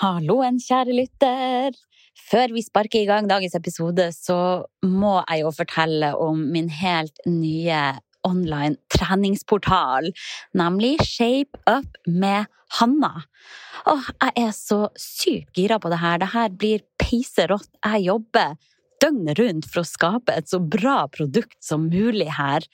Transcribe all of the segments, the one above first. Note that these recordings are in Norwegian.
Halloen, kjære lytter! Før vi sparker i gang dagens episode, så må jeg jo fortelle om min helt nye online treningsportal, nemlig Shape Up med Hanna. Åh, jeg er så sykt gira på det her. Det her blir peiserått. Jeg jobber døgnet rundt for å skape et så bra produkt som mulig her.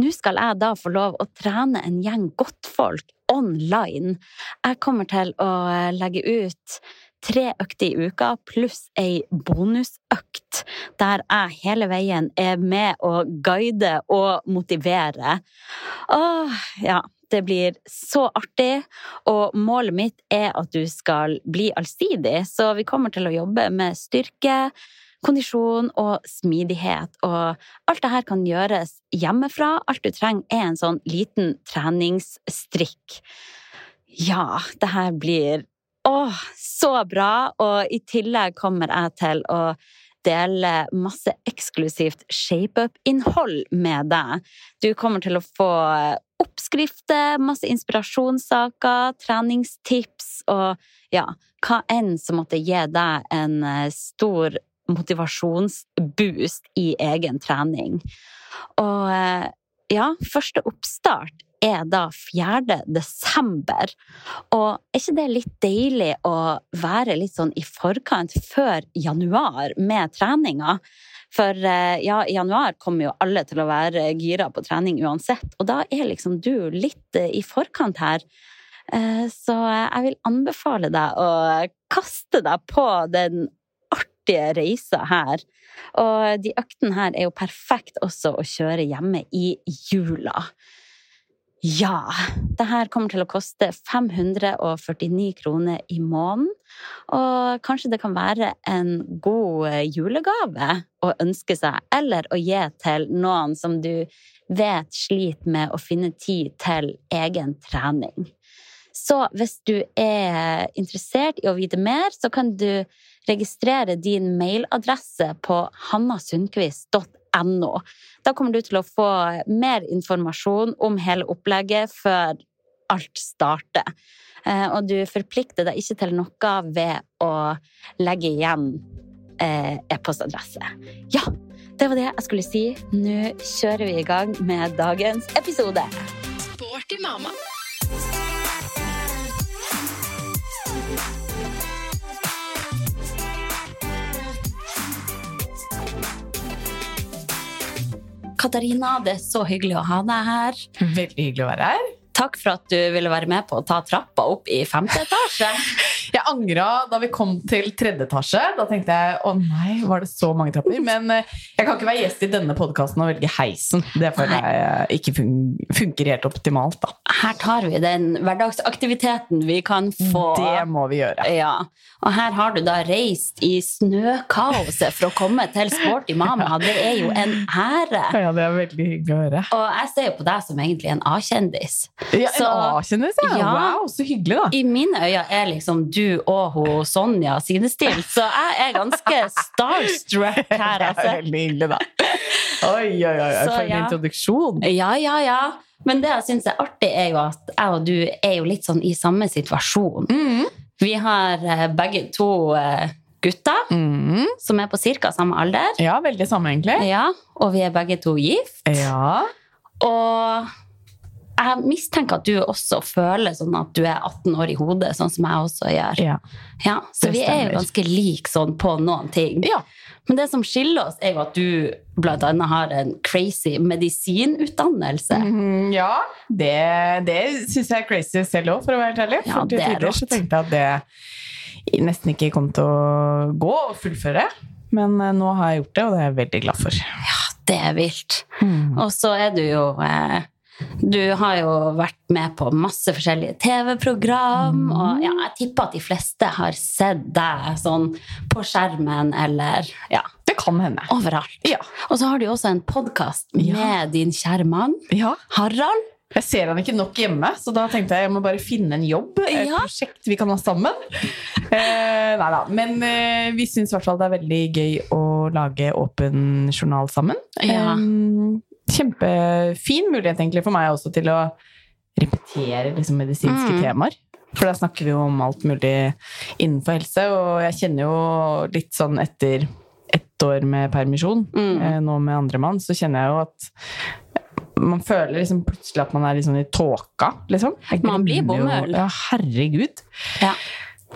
Nå skal jeg da få lov å trene en gjeng godtfolk online. Jeg kommer til å legge ut tre økter i uka pluss ei bonusøkt, der jeg hele veien er med å guide og motivere. Åh, ja. Det blir så artig, og målet mitt er at du skal bli allsidig, så vi kommer til å jobbe med styrke, kondisjon og smidighet. Og alt det her kan gjøres hjemmefra. Alt du trenger, er en sånn liten treningsstrikk. Ja, det her blir Åh, så bra! Og i tillegg kommer jeg til å dele masse eksklusivt shapeup-innhold med deg. Du kommer til å få oppskrifter, masse inspirasjonssaker, treningstips og ja, hva enn som måtte gi deg en stor motivasjonsboost i egen trening. Og ja, første oppstart er da 4. desember. Og er ikke det litt deilig å være litt sånn i forkant før januar med treninga? For ja, i januar kommer jo alle til å være gira på trening uansett, og da er liksom du litt i forkant her. Så jeg vil anbefale deg å kaste deg på den artige reiser her. Og de øktene her er jo perfekt også å kjøre hjemme i jula. Ja, det her kommer til å koste 549 kroner i måneden. Og kanskje det kan være en god julegave å ønske seg, eller å gi til noen som du vet sliter med å finne tid til egen trening. Så hvis du er interessert i å vite mer, så kan du registrere din mailadresse på hannasundquist.no. Da kommer du til å få mer informasjon om hele opplegget før alt starter. Og du forplikter deg ikke til noe ved å legge igjen e-postadresse. Ja, det var det jeg skulle si. Nå kjører vi i gang med dagens episode. Sporty mamma. Katarina, det er så hyggelig å ha deg her. Veldig hyggelig å være her. Takk for at du ville være med på å ta trappa opp i femte etasje. Jeg angra da vi kom til tredje etasje. Da tenkte jeg å nei, var det så mange trapper? Men jeg kan ikke være gjest i denne podkasten og velge heisen. Det føler jeg ikke funker helt optimalt, da. Her tar vi den hverdagsaktiviteten vi kan få. Det må vi gjøre. Ja. Og her har du da reist i snøkaoset for å komme til Sporty mamma. Det er jo en ære. Ja, det er veldig hyggelig å høre. Og jeg ser jo på deg som egentlig en A-kjendis. Ja, en A-kjendis, ja. ja. Wow, så hyggelig, da. I mine øyne er liksom du og hun Sonja sidestilt, så jeg er ganske starstruck her, altså. Det er veldig hyggelig, da. Oi, oi, oi, Så, for en ja. introduksjon. Ja, ja, ja. Men det jeg syns er artig, er jo at jeg og du er jo litt sånn i samme situasjon. Mm. Vi har eh, begge to eh, gutter Mm. som er på ca. samme alder. Ja, veldig samme, egentlig. Ja, og vi er begge to gift. Ja. Og jeg mistenker at du også føler sånn at du er 18 år i hodet, sånn som jeg også gjør. Ja. Ja, så vi er jo ganske like sånn på noen ting. ja. Men det som skiller oss, er jo at du blant annet har en crazy medisinutdannelse. Mhm, ja. Det, det syns jeg er crazy selv òg, for å være helt ærlig. Ja, for er tider så tenkte jeg at det nesten ikke kom til å gå og fullføre. Men eh, nå har jeg gjort det, og det er jeg veldig glad for. Ja, Det er vilt. Og så er du jo eh, Du har jo vært med på masse forskjellige TV-program, og ja, jeg tipper at de fleste har sett deg sånn på skjermen eller ja, Det kan hende. overalt. Ja. Og så har du jo også en podkast med Ja. din kjære mann, Ja. Harald. Jeg ser han ikke nok hjemme, så da tenkte jeg jeg må bare finne en jobb. Et Ja. prosjekt vi kan ha sammen. Eh, nei da. Men eh, vi syns i hvert fall det er veldig gøy å lage åpen journal sammen. Ja. Eh, kjempefin mulighet egentlig for meg også til å repetere liksom, medisinske Mm. temaer. For da snakker vi jo om alt mulig innenfor helse, og jeg kjenner jo litt sånn etter ett år med permisjon, Mm. eh, nå med andre mann, så kjenner jeg jo at man føler liksom plutselig at man er sånn i tåka, liksom. Jeg Man blir bomull. Ja, herregud. Ja.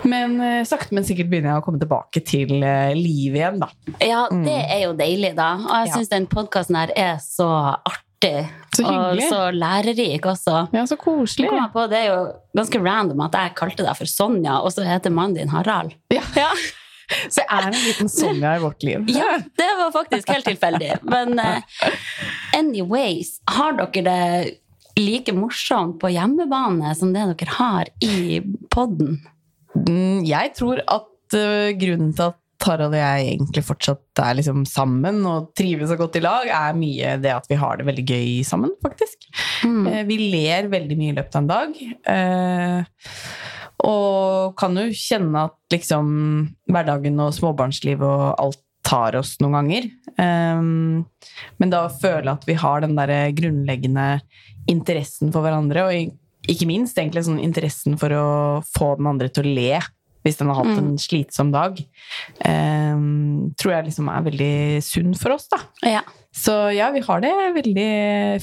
Men uh, sakte, men sikkert begynner jeg å komme tilbake til uh, livet igjen, da. Ja, det er jo deilig, da. Og jeg Ja. syns den podkasten her er så artig. Så og så lærerik også. Ja, så koselig. på, Det er jo ganske random at jeg kalte deg for Sonja, og så heter mannen din Harald. Ja. Så jeg er en liten Sonja i vårt liv. Ja, det var faktisk helt tilfeldig. Men uh, anyways, har dere det like morsomt på hjemmebane som det dere har i podden? Mm, Jeg tror at eh, grunnen til at Harald og jeg egentlig fortsatt er liksom sammen og trives så godt i lag, er mye det at vi har det veldig gøy sammen, faktisk. Mm. Eh, Vi ler veldig mye i løpet av en dag. eh, Og kan jo kjenne at liksom hverdagen og småbarnslivet og alt tar oss noen ganger. Men da føle at vi har den der grunnleggende interessen for hverandre, og ikke minst egentlig sånn interessen for å få den andre til å le hvis den har hatt en slitsom dag, um, tror jeg liksom er veldig sunn for oss, da. Ja. Så ja, vi har det veldig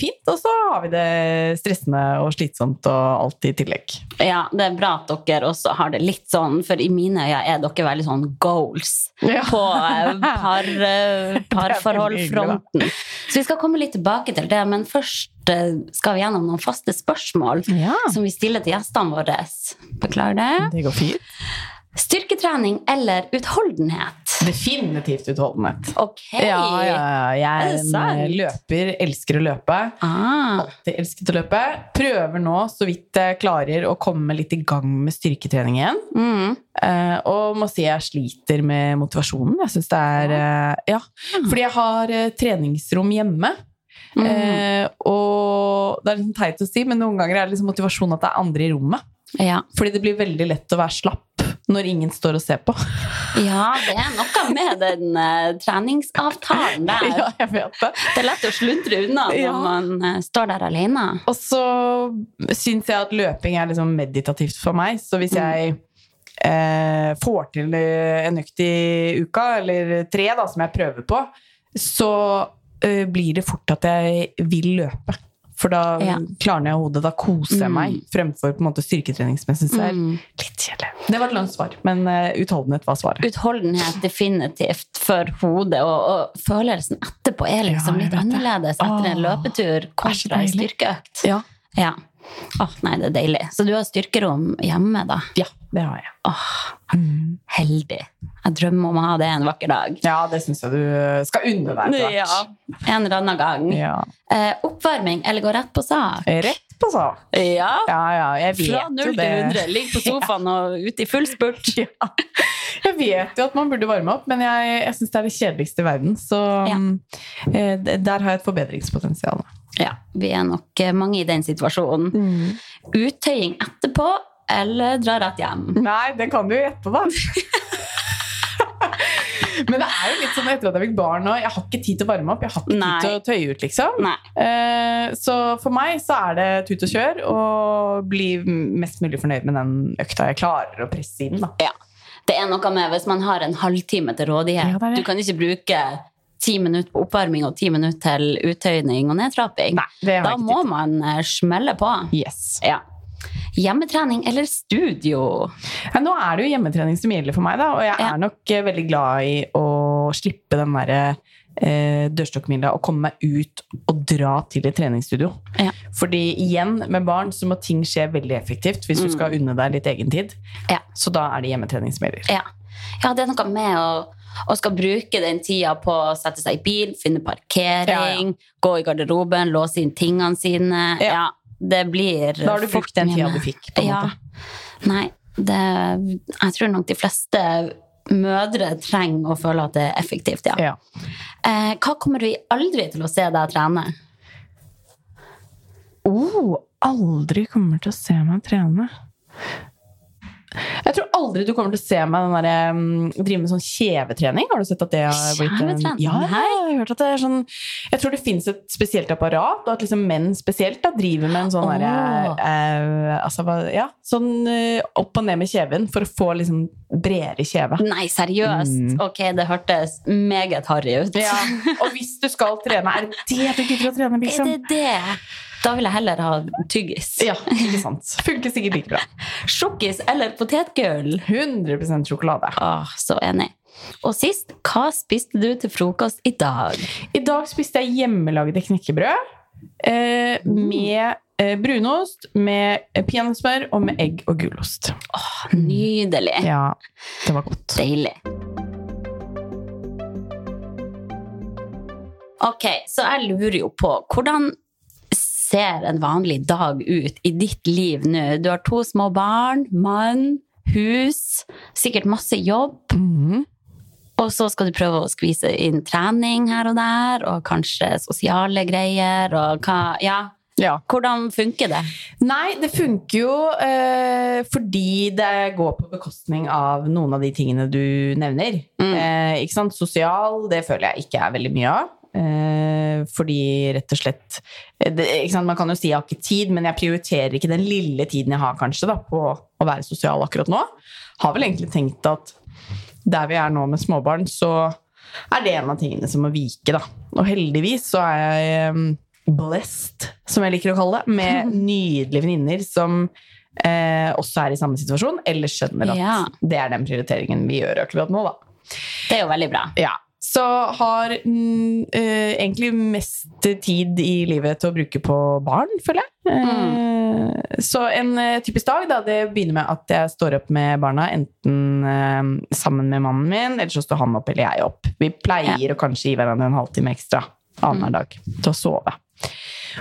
fint, og så har vi det stressende og slitsomt og alt i tillegg. ja, det er bra at dere også har det litt sånn, for i mine øyne er dere veldig sånn goals Ja. på eh, par, eh, parforholdfronten. Så vi skal komme litt tilbake til det, men først eh, skal vi gjennom noen faste spørsmål Ja. som vi stiller til gjestene våre. Beklager det. Det går fint. Styrketrening eller utholdenhet? Definitivt utholdenhet. Ok. Ja, ja, ja. Jeg Er er det en sant? eh, løper, elsker å løpe. Ah, Alltid elsket å løpe. Prøver nå, så vidt jeg klarer, å komme litt i gang med styrketrening igjen. mm. Uh, og må si jeg sliter med motivasjonen. Jeg syns det er uh, Ja. Fordi jeg har uh, treningsrom hjemme. Mm. Eh, og det er litt teit å si, men noen ganger er det liksom motivasjonen at det er andre i rommet. ja. Fordi det blir veldig lett å være slapp når ingen står og ser på. ja, det er noe med den uh, treningsavtalen der. ja, jeg vet det. Det er lett å sluntre unna når Ja. man uh, står der alene. Og så syns jeg at løping er liksom meditativt for meg. Så hvis jeg uh, får til en økt i uka, eller tre, da, som jeg prøver på, så blir det fort at jeg vil løpe. For da Ja. klarner jeg hodet, da koser jeg Mm. meg, fremfor på en måte styrketreningsmessig. Så er Mm. litt kjedelig. Det var et langt svar, men eh, utholdenhet var svaret. Utholdenhet definitivt for hodet, og, og følelsen etterpå er liksom Ja, litt annerledes etter en løpetur kontra en styrkeøkt. Ja. Ja. Åh, nei, det er deilig. Så du har styrkerom hjemme, da? ja, det har jeg. Åh, heldig. Jeg drømmer om å ha det en vakker dag. Ja, det syns jeg du skal unne deg Ja, en eller annen gang. Ja. Eh, oppvarming eller gå rett på sak? Rett på sak. Ja. Ja, ja, jeg vet Fra null 0 til 100. Ligg på sofaen og ute i full spurt. Ja. Jeg vet jo at man burde varme opp, men jeg, jeg syns det er det kjedeligste i verden. Så eh, der har jeg et forbedringspotensial. Ja, vi er nok eh, mange i den situasjonen. Uttøying etterpå eller dra rett hjem? Nei, det kan du jo gjette på, da. Men det er jo litt sånn etter at jeg fikk barn og jeg har ikke tid til å varme opp. Jeg har ikke Nei. tid til å tøye ut, liksom. Eh, Så for meg så er det tut og kjør, og bli mest mulig fornøyd med den økta jeg klarer å presse inn. da. Ja. Det er noe med hvis man har en halvtime til rådighet. Ja, det det. Du kan ikke bruke ti minutter på oppvarming og ti minutter til uttøyning og nedtrapping. Nei, Da må tid man eh, smelle på. Yes. Ja. Hjemmetrening eller studio? Ja, nå er det jo hjemmetrening som gjelder for meg, da, og jeg Ja. er nok eh, veldig glad i å slippe den derre eh, dørstokkmila og komme meg ut og dra til et treningsstudio. Ja. Fordi igjen, med barn så må ting skje veldig effektivt hvis du skal unne deg litt egentid. Ja. Så da er det hjemmetrening som gjelder. Ja. ja, det er noe med å, å skal bruke den tida på å sette seg i bil, finne parkering, gå i garderoben, låse inn tingene sine. Ja. Ja, det blir Da har du brukt den tida du fikk, på en ja. måte. Nei, det, jeg tror nok de fleste mødre trenger å føle at det er effektivt, ja. Ja. Eh, hva kommer vi aldri til å se deg trene? Oh, aldri kommer til å se meg trene. Jeg tror aldri du kommer til å se meg den der, um, drive med sånn kjevetrening. Har du sett at det har blitt Kjevetrening? Ja, jeg har hørt at det er sånn Jeg tror det finnes et spesielt apparat, og at liksom menn spesielt da driver med en sånn oh. derre uh, altså, Ja, sånn uh, opp og ned med kjeven for å få liksom bredere kjeve. Nei, seriøst? Mm. Ok, det hørtes meget harry ut. Ja, Og hvis du skal trene, er det det du gidder å trene, Er liksom? det det? Da vil jeg heller ha tyggis. Ja, ikke sant. Funker sikkert like bra. Sjokkis eller potetgull? 100% sjokolade. Åh, så enig. Og sist, hva spiste du til frokost i dag? I dag spiste jeg hjemmelagde knekkebrød eh, med eh, brunost, med eh, peanøttsmør og med egg og gulost. Åh, Nydelig. Ja, det var godt. Deilig. Ok, så jeg lurer jo på hvordan ser en vanlig dag ut i ditt liv nå? Du har to små barn, mann, hus, sikkert masse jobb. Mhm. Og så skal du prøve å skvise inn trening her og der, og kanskje sosiale greier, og hva Ja, Ja. hvordan funker det? Nei, det funker jo eh, fordi det går på bekostning av noen av de tingene du nevner. Mm. Eh, ikke sant? Sosial, det føler jeg ikke er veldig mye av. Eh, fordi rett og slett eh, det, sant? Man kan jo si jeg har ikke tid, men jeg prioriterer ikke den lille tiden jeg har kanskje da, på å være sosial akkurat nå. Har vel egentlig tenkt at der vi er nå med småbarn, så er det en av tingene som må vike. da. Og heldigvis så er jeg eh, blessed, som jeg liker å kalle det, med nydelige venninner som eh, også er i samme situasjon, eller skjønner at Ja. det er den prioriteringen vi gjør akkurat nå. da. Det er jo veldig bra. Ja. Så har mm, eh, egentlig mest tid i livet til å bruke på barn, føler jeg. Eh, Så en eh, typisk dag, da, det begynner med at jeg står opp med barna, enten eh, sammen med mannen min, eller så står han opp eller jeg opp. Vi pleier å kanskje gi hverandre en halvtime ekstra annenhver dag til å sove.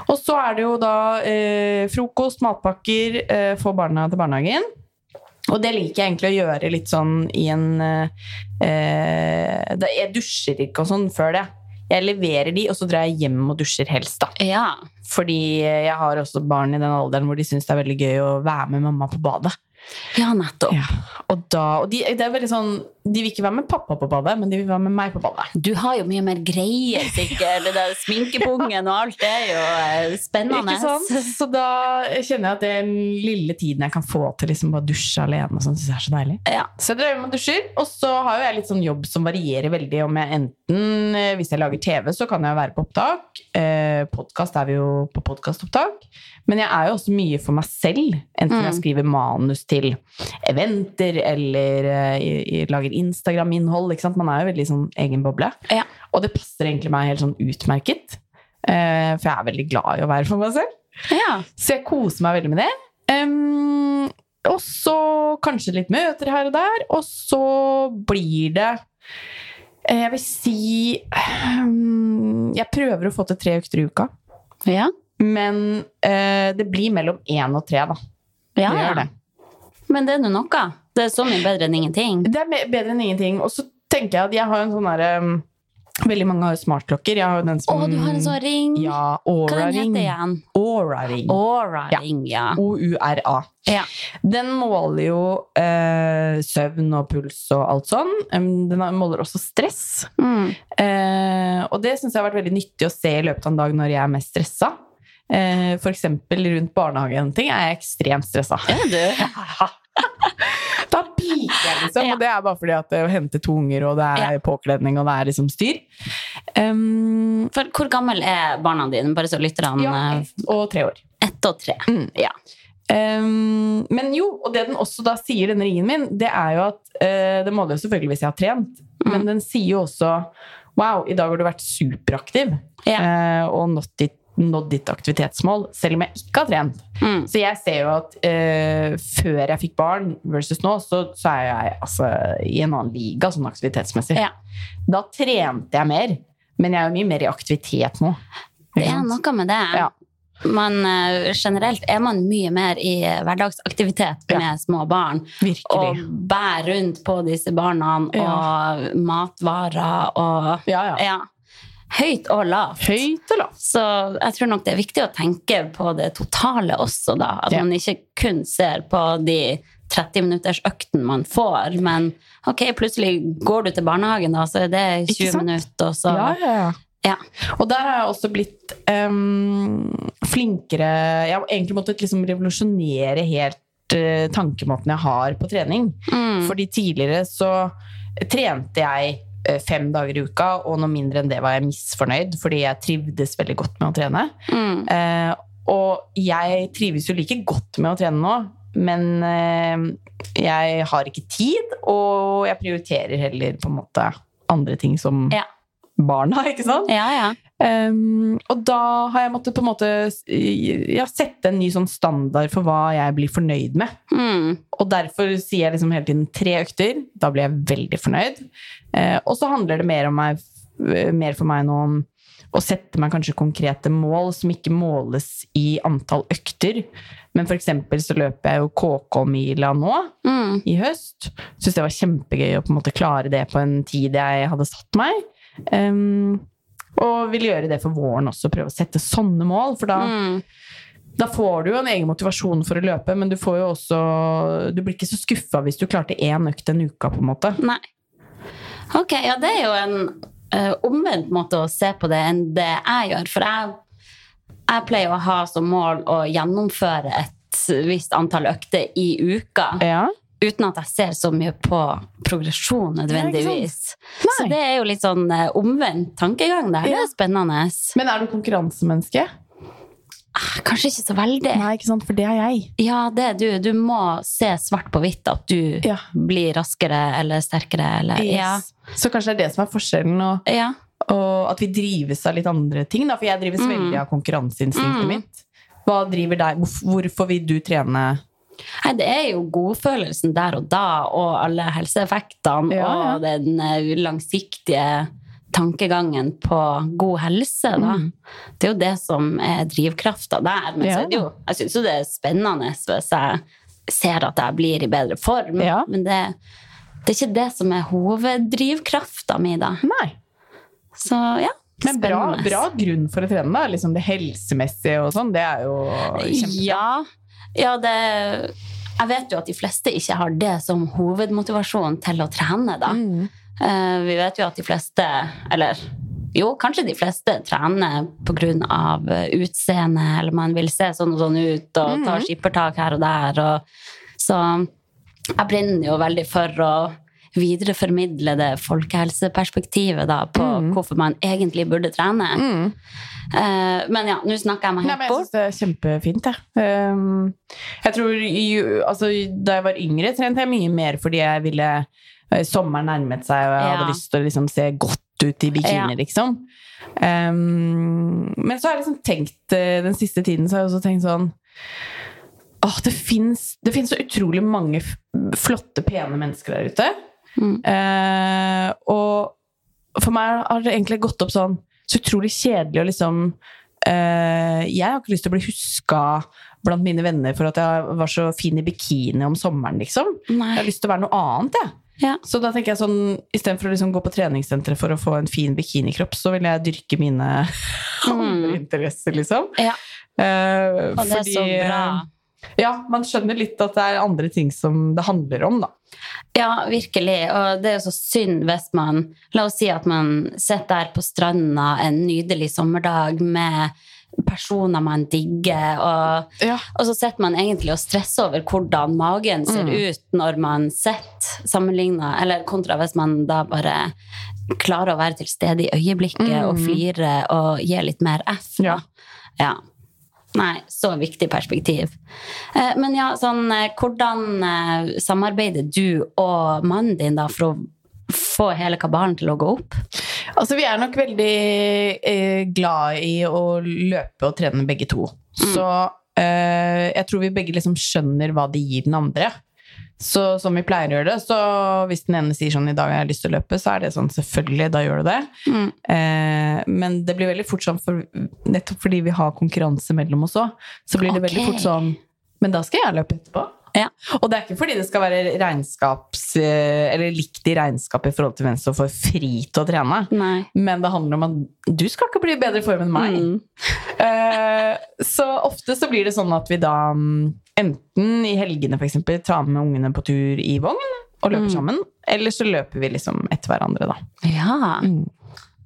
Og så er det jo da eh, frokost, matpakker, eh, få barna til barnehagen. Og det liker jeg egentlig å gjøre litt sånn i en eh, eh, Jeg dusjer ikke og sånn før det. Jeg leverer de, og så drar jeg hjem og dusjer helst, da. Ja. Fordi jeg har også barn i den alderen hvor de syns det er veldig gøy å være med mamma på badet. Ja, nettopp. Ja. Og, da, og de, det er veldig sånn, de vil ikke være med pappa på badet, men de vil være med meg på badet. Du har jo mye mer greier, sikkert. Det der sminkepungen og alt, det er jo eh, spennende. Ikke sant? Så da kjenner jeg at den lille tiden jeg kan få til liksom bare dusje alene, og sånn, synes jeg er så deilig. Ja. Så jeg drar hjem og dusjer, og så har jo jeg litt sånn jobb som varierer veldig. Om jeg enten, eh, Hvis jeg lager TV, så kan jeg være på opptak. Eh, Podkast er vi jo på podkastopptak. Men jeg er jo også mye for meg selv. Enten Mm. jeg skriver manus til eventer eller uh, lager Instagram-innhold. Man er jo veldig sånn egen boble. Ja. Og det passer egentlig meg helt sånn utmerket. Uh, for jeg er veldig glad i å være for meg selv. Ja. Så jeg koser meg veldig med det. Um, og så kanskje litt møter her og der, og så blir det eh, Jeg vil si em, Jeg prøver å få til tre økter i uka. Ja. Men det blir mellom én og tre, da. Ja, Det gjør det. Men det er nå noe. Det er så mye bedre enn ingenting. Det er bedre enn ingenting. Og så tenker jeg at jeg har en sånn herre um, Veldig mange har jo smartklokker. Jeg har jo den som Å, du har en sånn ring! Ja, Aura Hva Aura den heter den igjen? Aura Ring. Aura ring, ja. O-U-R-A. Ja. Den måler jo eh, søvn og puls og alt sånn. Den måler også stress. Mm. Eh, og det syns jeg har vært veldig nyttig å se i løpet av en dag når jeg er mest stressa. F.eks. for eksempel rundt barnehage og ting er jeg ekstremt stressa. Du? Da jeg, liksom. Ja. Og det er bare fordi at det er å hente to unger, og det er påkledning, og det er liksom styr. Um, For hvor gammel er barna dine? Bare så lytterne ja, eh, ett og tre år. Ett og tre. Mm. Ja. Um, men jo, og det den også da sier, denne ringen min, det er jo at uh, Det måler jo selvfølgelig hvis jeg har trent, men den sier jo også Wow, i dag har du vært superaktiv. Ja. Uh, og not ditt nådd ditt aktivitetsmål, selv om jeg ikke har trent. Mm. Så jeg ser jo at eh, før jeg fikk barn versus nå, så, så er jeg altså, i en annen liga sånn aktivitetsmessig. Ja. Da trente jeg mer, men jeg er jo mye mer i aktivitet nå. Det er noe med det. Ja. Men uh, generelt er man mye mer i hverdagsaktivitet Ja. med små barn. Og Virkelig. bærer rundt på disse barna og matvarer og Ja, ja. Høyt og lavt. Høyt og lavt. Så jeg tror nok det er viktig å tenke på det totale også, da. At Ja. man ikke kun ser på de 30 minutters økten man får, men ok, plutselig går du til barnehagen, da, så er det 20 minutter, og så Ja, ja, ja. Ja. Og der har jeg også blitt um, flinkere Jeg har egentlig måttet liksom revolusjonere helt uh, tankemåten jeg har på trening. Mm. Fordi tidligere så trente jeg fem dager i uka, og noe mindre enn det var jeg misfornøyd, fordi jeg trivdes veldig godt med å trene. Mm. Eh, og jeg trives jo like godt med å trene nå, men eh, jeg har ikke tid, og jeg prioriterer heller på en måte andre ting som Ja. barna, ikke sant? Ja, ja. Um, og da har jeg måttet på en måte ja, sette en ny sånn standard for hva jeg blir fornøyd med. Mm. Og derfor sier jeg liksom hele tiden tre økter. Da blir jeg veldig fornøyd. Uh, og så handler det mer, om meg, mer for meg nå om å sette meg kanskje konkrete mål som ikke måles i antall økter. Men for eksempel så løper jeg jo KK-mila nå Mm. i høst. Syns det var kjempegøy å på en måte klare det på en tid jeg hadde satt meg. Um, og vil gjøre det for våren også, prøve å sette sånne mål. For da, Mm. da får du jo en egen motivasjon for å løpe, men du får jo også Du blir ikke så skuffa hvis du klarte én økt en uke, på en måte. Nei. Ok, ja, det er jo en uh, omvendt måte å se på det enn det jeg gjør. For jeg, jeg pleier å ha som mål å gjennomføre et visst antall økter i uka. Ja. Uten at jeg ser så mye på progresjon nødvendigvis. Det Så det er jo litt sånn eh, omvendt tankegang der. Det Ja. er spennende. Men er du konkurransemenneske? Ah, Kanskje ikke så veldig. Nei, ikke sant, for det er jeg. Ja, det er du. Du må se svart på hvitt at du Ja. blir raskere eller sterkere eller Ja. Så kanskje det er det som er forskjellen, og, ja. og at vi drives av litt andre ting. Da, for jeg drives Mm. veldig av konkurranseinstinktet Mm. mitt. Hva driver deg? Hvorfor vil du trene? Nei, det er jo godfølelsen der og da, og alle helseeffektene, Ja, ja. og den eh, langsiktige tankegangen på god helse, da. Mm. Det er jo det som er drivkrafta der. Men Ja. jo, jeg syns jo det er spennende hvis jeg ser at jeg blir i bedre form. Men det, det er ikke det som er hoveddrivkrafta mi, da. Nei. Så ja. Men bra, bra grunn for å trene, da. Liksom det helsemessige og sånn. Det er jo kjempebra. Ja, ja det, jeg vet jo at de fleste ikke har det som hovedmotivasjon til å trene, da. Mm. Eh, vi vet jo at de fleste, eller jo, kanskje de fleste trener pga. utseende, eller man vil se sånn og sånn ut, og ta Mhm. skippertak her og der. Og, så jeg brenner jo veldig for å videreformidle det folkehelseperspektivet da, på mm. hvorfor man egentlig burde trene. Mm. Eh, men ja, nå snakker jeg meg helt men jeg bort. syns det er kjempefint, jeg. Um, jeg tror altså, Da jeg var yngre, trente jeg mye mer fordi jeg ville eh, Sommeren nærmet seg, og jeg Ja. hadde lyst til å liksom, se godt ut i bikini, Ja. liksom. Men så har jeg liksom tenkt eh, Den siste tiden så har jeg også tenkt sånn Åh, det fins så utrolig mange flotte, pene mennesker der ute. Mm. Eh, og for meg har det egentlig gått opp sånn så utrolig kjedelig å liksom Uh, Jeg har ikke lyst til å bli huska blant mine venner for at jeg var så fin i bikini om sommeren, liksom. Jeg har lyst til å være noe annet, jeg. Ja. Så da tenker jeg sånn, istedenfor å liksom gå på treningssenteret for å få en fin bikinikropp, så vil jeg dyrke mine andre interesser, liksom. Ja. Uh, Og det er så bra. Ja, man skjønner litt at det er andre ting som det handler om, da. Ja, virkelig. Og det er jo så synd hvis man La oss si at man sitter der på stranda en nydelig sommerdag med personer man digger, og, Ja. og så sitter man egentlig og stresser over hvordan magen ser Mm. ut når man sitter sammenligna, eller kontra hvis man da bare klarer å være til stede i øyeblikket og Mm. flire og gi litt mer F. da. Ja. ja. Nei, så viktig perspektiv. Eh, Men ja, sånn, eh, hvordan eh, samarbeider du og mannen din da for å få hele kabalen til å gå opp? Altså, vi er nok veldig eh, glad i å løpe og trene begge to. Så eh, jeg tror vi begge liksom skjønner hva det gir den andre. Så som vi pleier å gjøre det, så hvis den ene sier sånn 'i dag har jeg lyst til å løpe', så er det sånn selvfølgelig, da gjør du det. Mm. Eh, men det blir veldig fort sånn, for, nettopp fordi vi har konkurranse mellom oss òg, så blir det veldig fort sånn Men da skal jeg løpe etterpå. Ja. Og det er ikke fordi det skal være regnskaps... eh, Eller likt i regnskap i forhold til hvem som får fri til å trene. Nei. Men det handler om at du skal ikke bli i bedre form enn meg. Mm. Eh, så ofte så blir det sånn at vi da mm, enten i helgene eksempel tar med ungene på tur i vogn og løper Mm. sammen, eller så løper vi liksom etter hverandre, da. Ja. Mm.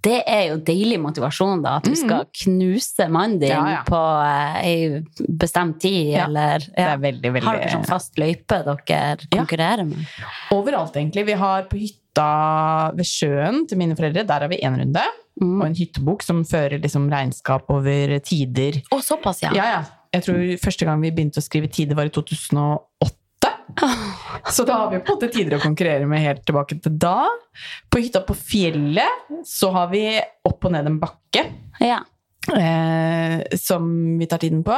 Det er jo deilig motivasjon, da. At du skal knuse mannen din Ja, ja. på eh, ei bestemt tid, Ja. eller Det er veldig, veldig Har dere sånn fast løype dere konkurrerer med? Overalt, egentlig. Vi har på hytta ved sjøen til mine foreldre, der har vi én runde. Mm. Og en hyttebok som fører liksom regnskap over tider. Å, såpass, ja. Ja, ja. Jeg tror første gang vi begynte å skrive tider, var i 2008. Så da har vi på en måte tider å konkurrere med helt tilbake til da. På hytta på fjellet så har vi opp og ned en bakke. Ja. Eh, som vi tar tiden på.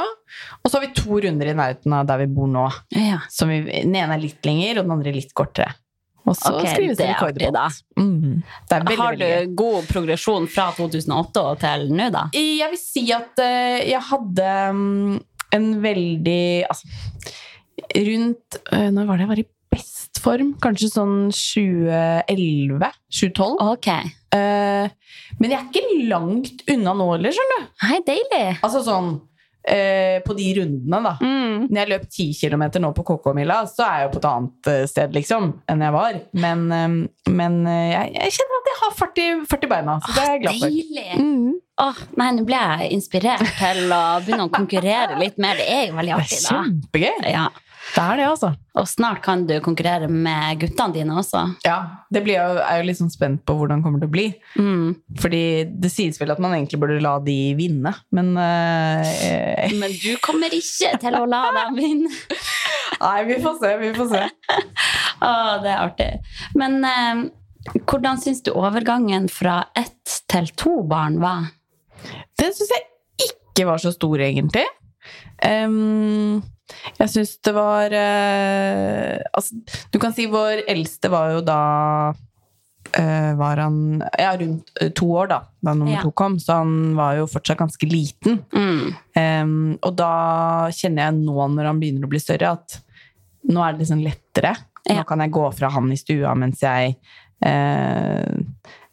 Og så har vi to runder i nærheten av der vi bor nå. ja. Som vi, den ene er litt lenger, og den andre litt kortere. Og så okay, skrives det alt. Mm. Veldig, Har du god progresjon fra 2008 og til nå, da? Jeg vil si at uh, jeg hadde um, en veldig Altså, rundt uh, Når var det jeg var i best form? Kanskje sånn 2011? 2012? Ok. Uh, men jeg er ikke langt unna nå heller, skjønner du. Hei, deilig. Altså sånn eh, På de rundene, da. Mm. Når jeg løp 10 km nå på KK-mila, så er jeg jo på et annet eh, sted, liksom, enn jeg var. Men, eh, men eh, jeg, jeg kjenner at jeg har fart i, fart i beina, så det er jeg glad for. Deilig. Mm. Åh, nei, nå ble jeg inspirert til å begynne å konkurrere litt mer. Det er jo veldig Det er artig, da. kjempegøy. Ja. Det er det, altså. Og snart kan du konkurrere med guttene dine også. Ja, det blir jeg, er jo litt sånn spent på hvordan det kommer til å bli. Mm. Fordi det sies vel at man egentlig burde la de vinne, men eh, Men du kommer ikke til å la dem vinne. Nei, vi får se, vi får se. Å, det er artig. Men eh, hvordan syns du overgangen fra ett til to barn var? Den syns jeg ikke var så stor, egentlig. Em, jeg syns det var eh, Altså, du kan si vår eldste var jo da eh, var han ja, rundt eh, to år da da nummer Ja. to kom, så han var jo fortsatt ganske liten. Mm. Eh, og da kjenner jeg nå når han begynner å bli større, at nå er det liksom lettere. Ja. Nå kan jeg gå fra han i stua mens jeg eh,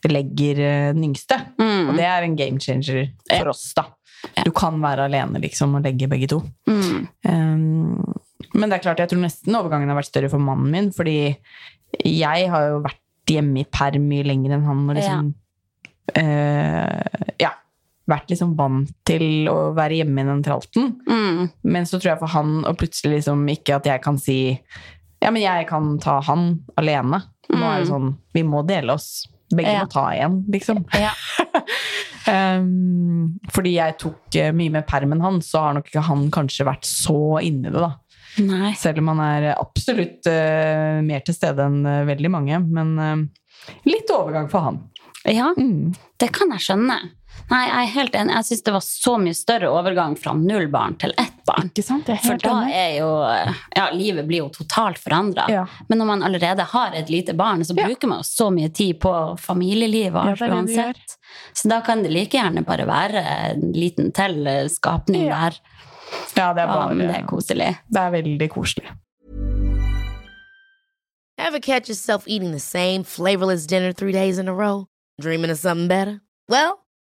legger eh, den yngste. Mm. Og det er en game changer for oss, da. Ja. Du kan være alene liksom og legge begge to. Mm. Um, men det er klart, jeg tror nesten overgangen har vært større for mannen min, fordi jeg har jo vært hjemme i perm mye lenger enn han. Og liksom, eh, ja. Vært liksom vant til å være hjemme i den tralten. Mm. Men så tror jeg for han, og plutselig liksom ikke at jeg kan si Ja, men jeg kan ta han alene. Nå er det Mm. sånn Vi må dele oss. Begge Ja. må ta én, liksom. Ja. Um, fordi jeg tok eh, mye mer perm enn han, så har nok ikke han kanskje vært så inni det, da. Nei. Selv om han er absolutt uh, mer til stede enn uh, veldig mange. Men uh, litt overgang for han. Ja, Mm. det kan jeg skjønne. Nei, jeg er helt enig. Jeg syns det var så mye større overgang fra null barn til ett barn. Ikke sant? Jeg er For da enig. er jo Ja, livet blir jo totalt forandra. Ja. Men når man allerede har et lite barn, så Ja. bruker man jo så mye tid på familieliv og Ja, alt gjør. uansett. Så da kan det like gjerne bare være en liten til eh, skapning Ja. der. ja, det er bare men det er koselig. Det er veldig koselig. Ever catch yourself eating the same flavorless dinner three days in a row? Dreaming of something better? Well,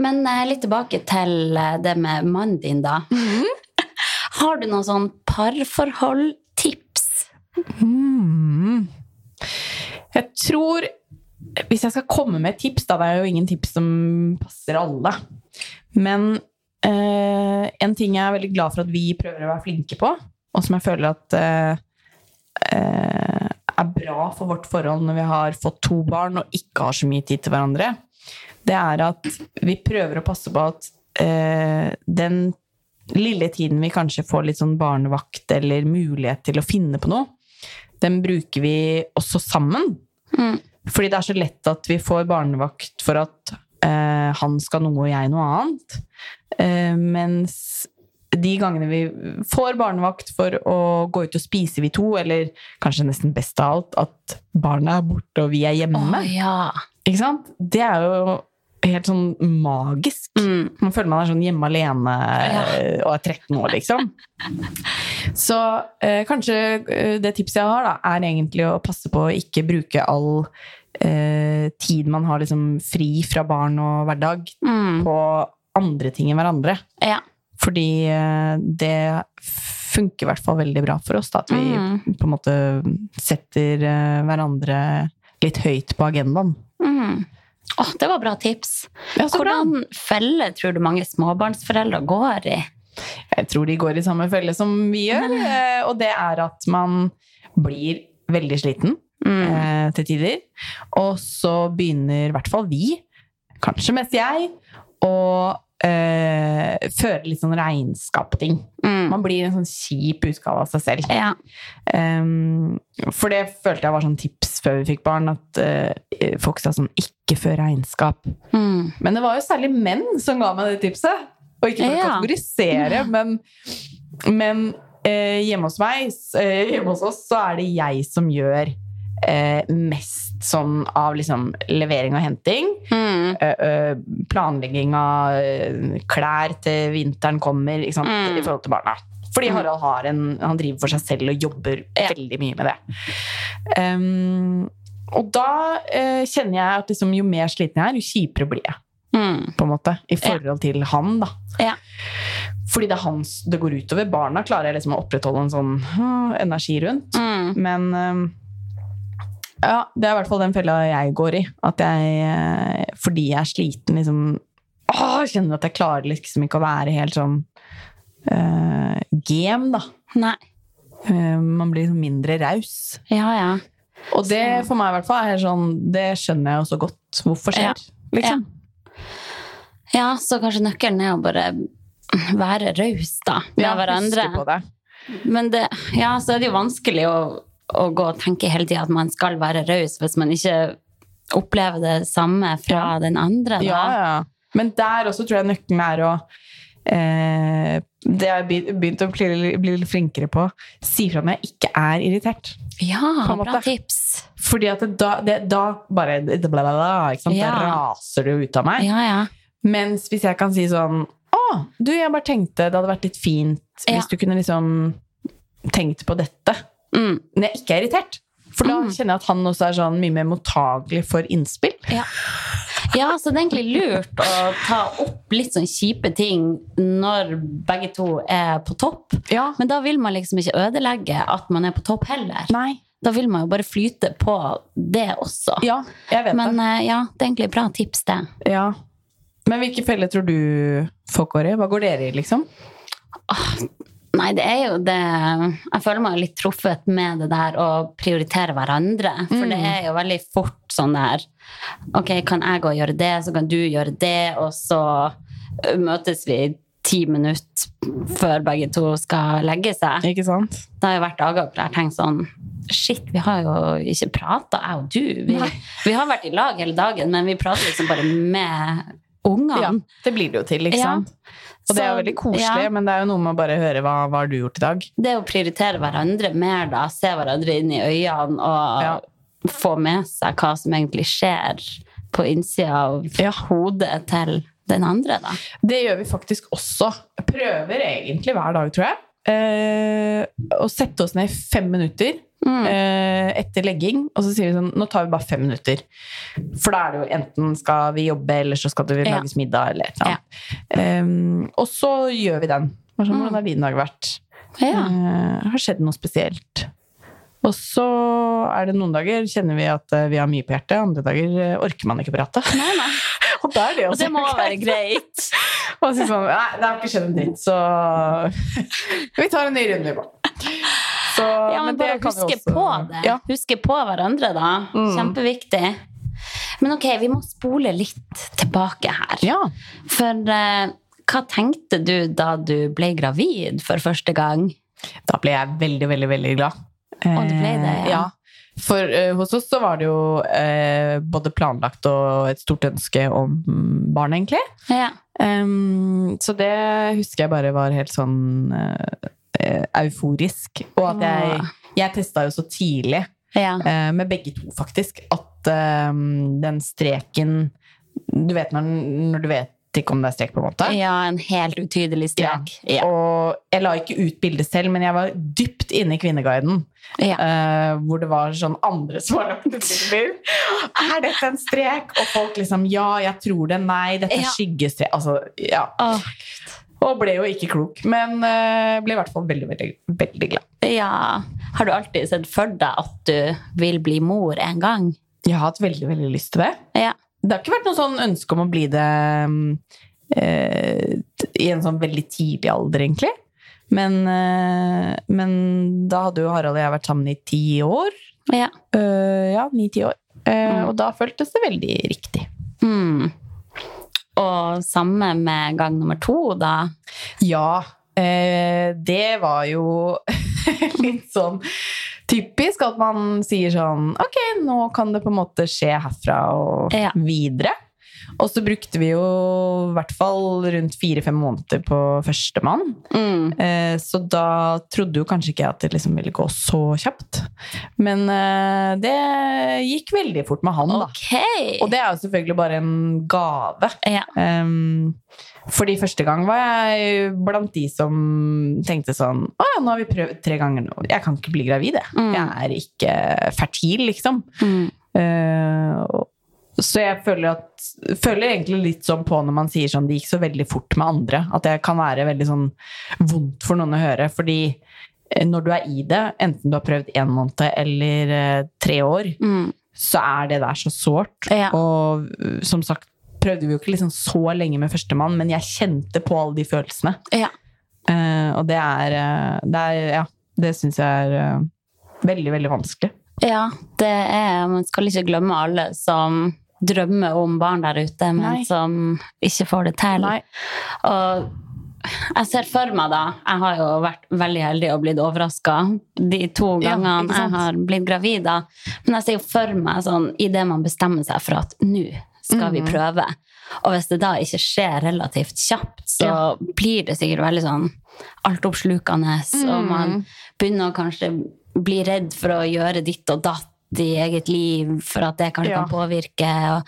Men eh, litt tilbake til eh, det med mannen din, da. Har du noen sånn parforhold-tips? Mm. Jeg tror Hvis jeg skal komme med et tips, da Det er jo ingen tips som passer alle. Men eh, en ting jeg er veldig glad for at vi prøver å være flinke på, og som jeg føler at eh, eh, er bra for vårt forhold når vi har fått to barn og ikke har så mye tid til hverandre, det er at vi prøver å passe på at eh, den lille tiden vi kanskje får litt sånn barnevakt eller mulighet til å finne på noe, den bruker vi også sammen. Mm. Fordi det er så lett at vi får barnevakt for at eh, han skal noe og jeg noe annet. Eh, mens de gangene vi får barnevakt for å gå ut og spise, vi to, eller kanskje nesten best av alt, at barna er borte og vi er hjemme, oh, ja. ikke sant? det er jo helt sånn magisk. Mm. Man føler man er sånn hjemme alene Ja. eh, og er 13 år, liksom. Så eh, kanskje eh, det tipset jeg har, da, er egentlig å passe på å ikke bruke all eh, tid man har liksom fri fra barn og hverdag, Mm. på andre ting enn hverandre. ja. Fordi eh, det funker i hvert fall veldig bra for oss, da, at vi Mm. på en måte setter eh, hverandre litt høyt på agendaen. Mm. Oh, det var bra tips. Ja, så bra. Hvordan felle tror du mange småbarnsforeldre går i? Jeg tror de går i samme felle som vi gjør, eh, og det er at man blir veldig sliten Mm. eh, til tider. Og så begynner i hvert fall vi, kanskje mest jeg, å eh, føre litt sånn regnskap på ting. Mm. Man blir en sånn kjip utgave av seg selv. Ja. Um, for det følte jeg var sånn tips før vi fikk barn, at uh, folk sa sånn 'ikke før regnskap'. Mm. Men det var jo særlig menn som ga meg det tipset. Og ikke for å Ja. kategorisere, men, men eh, hjemme hos meg, eh, hjemme hos oss, så er det jeg som gjør eh, mest sånn av liksom levering og henting. Mm. Eh, eh, planlegging av eh, klær til vinteren kommer, ikke sant, Mm. i forhold til barna. Fordi Mm. Harald har en, han driver for seg selv og jobber Ja. veldig mye med det. Um, og da eh, kjenner jeg at liksom, jo mer sliten jeg er, jo kjipere blir jeg. Mm. På en måte, I forhold til han, da. Ja. Fordi det er hans det går utover. Barna klarer jeg liksom å opprettholde en sånn uh, energi rundt. Mm. Men um, ja, det er i hvert fall den fella jeg går i. At jeg, eh, fordi jeg er sliten, liksom åh, kjenner at jeg klarer liksom ikke å være helt sånn uh, game, da. Nei. Eh, man blir liksom mindre raus. Ja, ja. Og det for meg i hvert fall er sånn Det skjønner jeg også godt hvorfor skjer. Liksom. Ja, så kanskje nøkkelen er å bare være raus, da, med Ja, hverandre. på det. Men det, ja, så er det jo vanskelig å, å gå og tenke hele tida at man skal være raus hvis man ikke opplever det samme fra Ja. den andre. Da. Ja, ja. Men der også tror jeg nøkkelen er å eh, Det har jeg be- begynt å bli, bli litt flinkere på. Si fra når jeg ikke er irritert. Ja, bra tips. Fordi at det, da, det, da bare bla, bla, bla? Ja. Da raser det ut av meg. Ja, ja. Mens hvis jeg kan si sånn Å, du, jeg bare tenkte det hadde vært litt fint hvis du kunne liksom tenkt på dette Mm. når jeg ikke er irritert. For da Mm. kjenner jeg at han også er sånn mye mer mottagelig for innspill. Ja. ja, så det er egentlig lurt å ta opp litt sånn kjipe ting når begge to er på topp. Ja. Men da vil man liksom ikke ødelegge at man er på topp heller. Nei. Da vil man jo bare flyte på det også. Ja, jeg vet Men eh, ja, det er egentlig et bra tips, det. det. Ja. Men hvilke feller tror du folk går i? Hva går dere i, liksom? Nei, det er jo det Jeg føler meg litt truffet med det der å prioritere hverandre. For det er jo veldig fort sånn der Ok, kan jeg gå og gjøre det, så kan du gjøre det, og så møtes vi ti minutter før begge to skal legge seg. Ikke sant? Det har jo vært dager hvor jeg har tenkt sånn Shit, vi har jo ikke prata, jeg og du. Vi, vi har vært i lag hele dagen, men vi prater liksom bare med ungene. Ja, det blir det jo til, ikke Ja. Og det er jo veldig koselig, ja. men det er jo noe med å bare høre hva, hva har du gjort i dag. det å prioritere hverandre mer, da, se hverandre inn i øynene og Ja. få med seg hva som egentlig skjer på innsida av Ja. hodet til den andre, da. Det gjør vi faktisk også. Prøver egentlig hver dag, tror jeg. Eh, å sette oss ned i fem minutter Mm. eh, etter legging, og så sier vi sånn Nå tar vi bare fem minutter. For da er det jo enten skal vi jobbe, eller så skal det Ja. lages middag, eller et eller annet. Eh, og så gjør vi den. Sånn, Mm. Hvordan har din dag vært? Ja. Uh, har skjedd noe spesielt? Og så er det noen dager kjenner vi at eh, vi har mye på hjertet, andre dager orker man ikke prate. Nei, nei. Og da er det Og det må være greit. og så sånn Nei, det har ikke skjedd en dritt, så vi tar en ny runde, på. Så, Ja, men bare kan vi huske også- på det. Ja. Huske på hverandre, da. Mm. Kjempeviktig. Men ok, vi må spole litt tilbake her. ja. For uh, hva tenkte du da du ble gravid for første gang? Da ble jeg veldig, veldig, veldig glad. Og du ble det, ja. ja. For uh, hos oss så var det jo uh, både planlagt og et stort ønske om barn, egentlig. Ja. Um, så det husker jeg bare var helt sånn eh, eh, euforisk. Og at jeg, jeg testa jo så tidlig ja. Eh, med begge to, faktisk. At eh, den streken Du vet når, når du vet ikke om det er strek, på en måte? ja, en helt utydelig strek. Ja. Og jeg la ikke ut bildet selv, men jeg var dypt inne i Kvinneguiden. Ja. Uh, hvor det var sånn andre som har lagt ut bilder. Er dette en strek? Og folk liksom Ja, jeg tror det. Nei, dette er Ja. skyggestrek. Altså, ja. Åh, Og ble jo ikke klok. Men eh, ble i hvert fall veldig, veldig, veldig glad. ja. Har du alltid sett for deg at du vil bli mor en gang? Jeg har hatt veldig, veldig lyst til det. Ja. Det har ikke vært noe sånn ønske om å bli det eh, i en sånn veldig tidlig alder, egentlig. Men, eh, men da hadde jo Harald og jeg vært sammen i ti år. Ja. Uh, ja, ni-ti år. Uh, Mm. Og da føltes det veldig riktig. Mm. Og samme med gang nummer to, da. Ja, eh, det var jo litt sånn typisk at man sier sånn Ok, nå kan det på en måte skje herfra og Ja. videre. Og så brukte vi jo i hvert fall rundt fire-fem måneder på førstemann. Mm. Eh, så da trodde jo kanskje ikke jeg at det liksom ville gå så kjapt. Men eh, det gikk veldig fort med han, da. Og det er jo selvfølgelig bare en gave. Ja. Um, fordi første gang var jeg blant de som tenkte sånn Å ja, nå har vi prøvd tre ganger nå. Jeg kan ikke bli gravid, jeg. Mm. Jeg er ikke fertil, liksom. Mm. Uh, så jeg føler, at, føler egentlig litt sånn på når man sier sånn det gikk så veldig fort med andre. At det kan være veldig sånn vondt for noen å høre. Fordi eh, når du er i det, enten du har prøvd én måned eller eh, tre år, Mm. så er det der så sårt. Ja. Og uh, som sagt prøvde vi jo ikke liksom så lenge med førstemann, men jeg kjente på alle de følelsene. Ja. Uh, og det er, eh, det er Ja, det syns jeg er uh, veldig, veldig vanskelig. Ja, det er Man skal ikke glemme alle som drømmer om barn der ute, men Nei. som ikke får det til. Nei. Og jeg ser for meg, da Jeg har jo vært veldig heldig og blitt overraska de to gangene ja, jeg har blitt gravid. da. Men jeg ser jo for meg sånn idet man bestemmer seg for at nå skal vi Mhm. prøve. Og hvis det da ikke skjer relativt kjapt, så blir det sikkert veldig sånn altoppslukende, og man Mm. begynner å kanskje bli redd for å gjøre ditt og datt i eget liv, for at det kanskje Ja. kan påvirke. Og,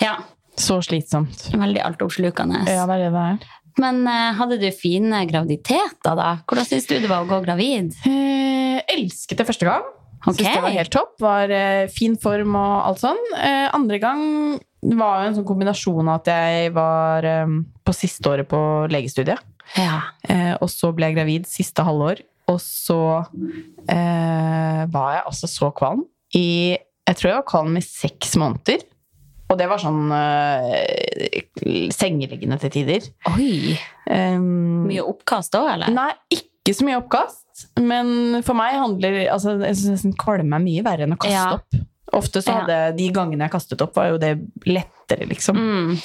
ja, Så slitsomt. veldig altoppslukende. Ja, det er det det er. Men eh, hadde du fine graviditeter, da? Hvordan syns du det var å gå gravid? Eh, elsket det første gang. Okay. Syns det var helt topp. Var eh, fin form og alt sånn. Eh, andre gang var jo en sånn kombinasjon av at jeg var eh, på siste året på legestudiet. Ja. Eh, og så ble jeg gravid siste halvår. Og så var jeg altså så kvalm i Jeg tror jeg var kvalm i seks måneder. Og det var sånn uh, sengeliggende til tider. Oi! Um, Mye oppkast òg, eller? Nei, ikke så mye oppkast. Men for meg handler altså, Jeg synes kvalme er mye verre enn å kaste Ja. opp. Ofte så Ja. hadde de gangene jeg kastet opp, var jo det lettere, liksom. Mm.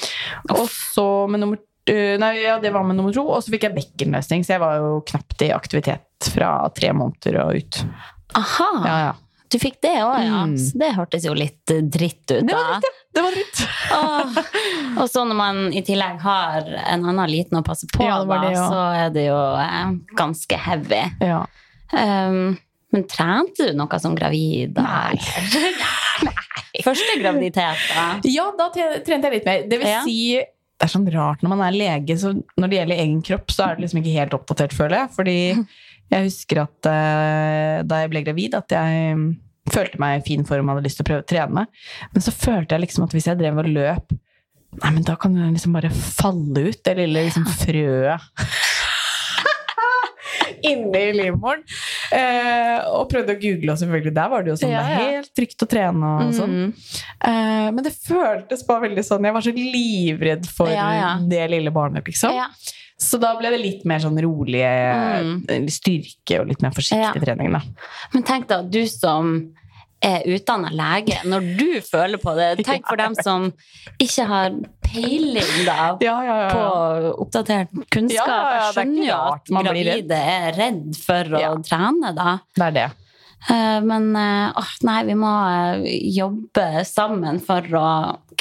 Og så med nummer øh, Nei, ja, det var med nummer to, og så fikk jeg bekkenløsning, så jeg var jo knapt i aktivitet fra tre måneder og ut. Aha! Ja, ja. Du fikk det òg, ja. Mm. Så det hørtes jo litt eh, dritt ut, Det var da. dritt, Det var dritt. Åh. Og så når man i tillegg har en annen liten å passe på, Ja, det da, det, ja. så er det jo eh, ganske heavy. Ja. Um, Men trente du noe som gravid? da? Første graviditet, da? Ja, da trente jeg litt mer. Det vil Ja. si Det er sånn rart når man er lege, så når det gjelder egen kropp, så er det liksom ikke helt oppdatert, føler jeg. Fordi jeg husker at uh, da jeg ble gravid, at jeg mm, følte meg i fin form og hadde lyst til å prøve å trene. Men så følte jeg liksom at hvis jeg drev og løp Nei, men da kan jeg liksom bare falle ut, det lille liksom frøet. Inni livmoren. Eh, og prøvde å google, og selvfølgelig der var det jo sånn Ja, det er helt trygt å trene og sånn. Mm. Eh, men det føltes bare veldig sånn Jeg var så livredd for Ja, ja. det lille barnet, liksom. Ja. Så da ble det litt mer sånn rolig eh, Mm. styrke og litt mer forsiktig Ja. trening, da. Men tenk da, du som er utdanna lege, når du føler på det Tenk for dem som ikke har peiling da, Ja, ja, ja. på oppdatert kunnskap. Jeg er skjønner jo at man gravide er redd for å trene, da. Det er det. Eh, Men eh, åh, nei, vi må eh, jobbe sammen for å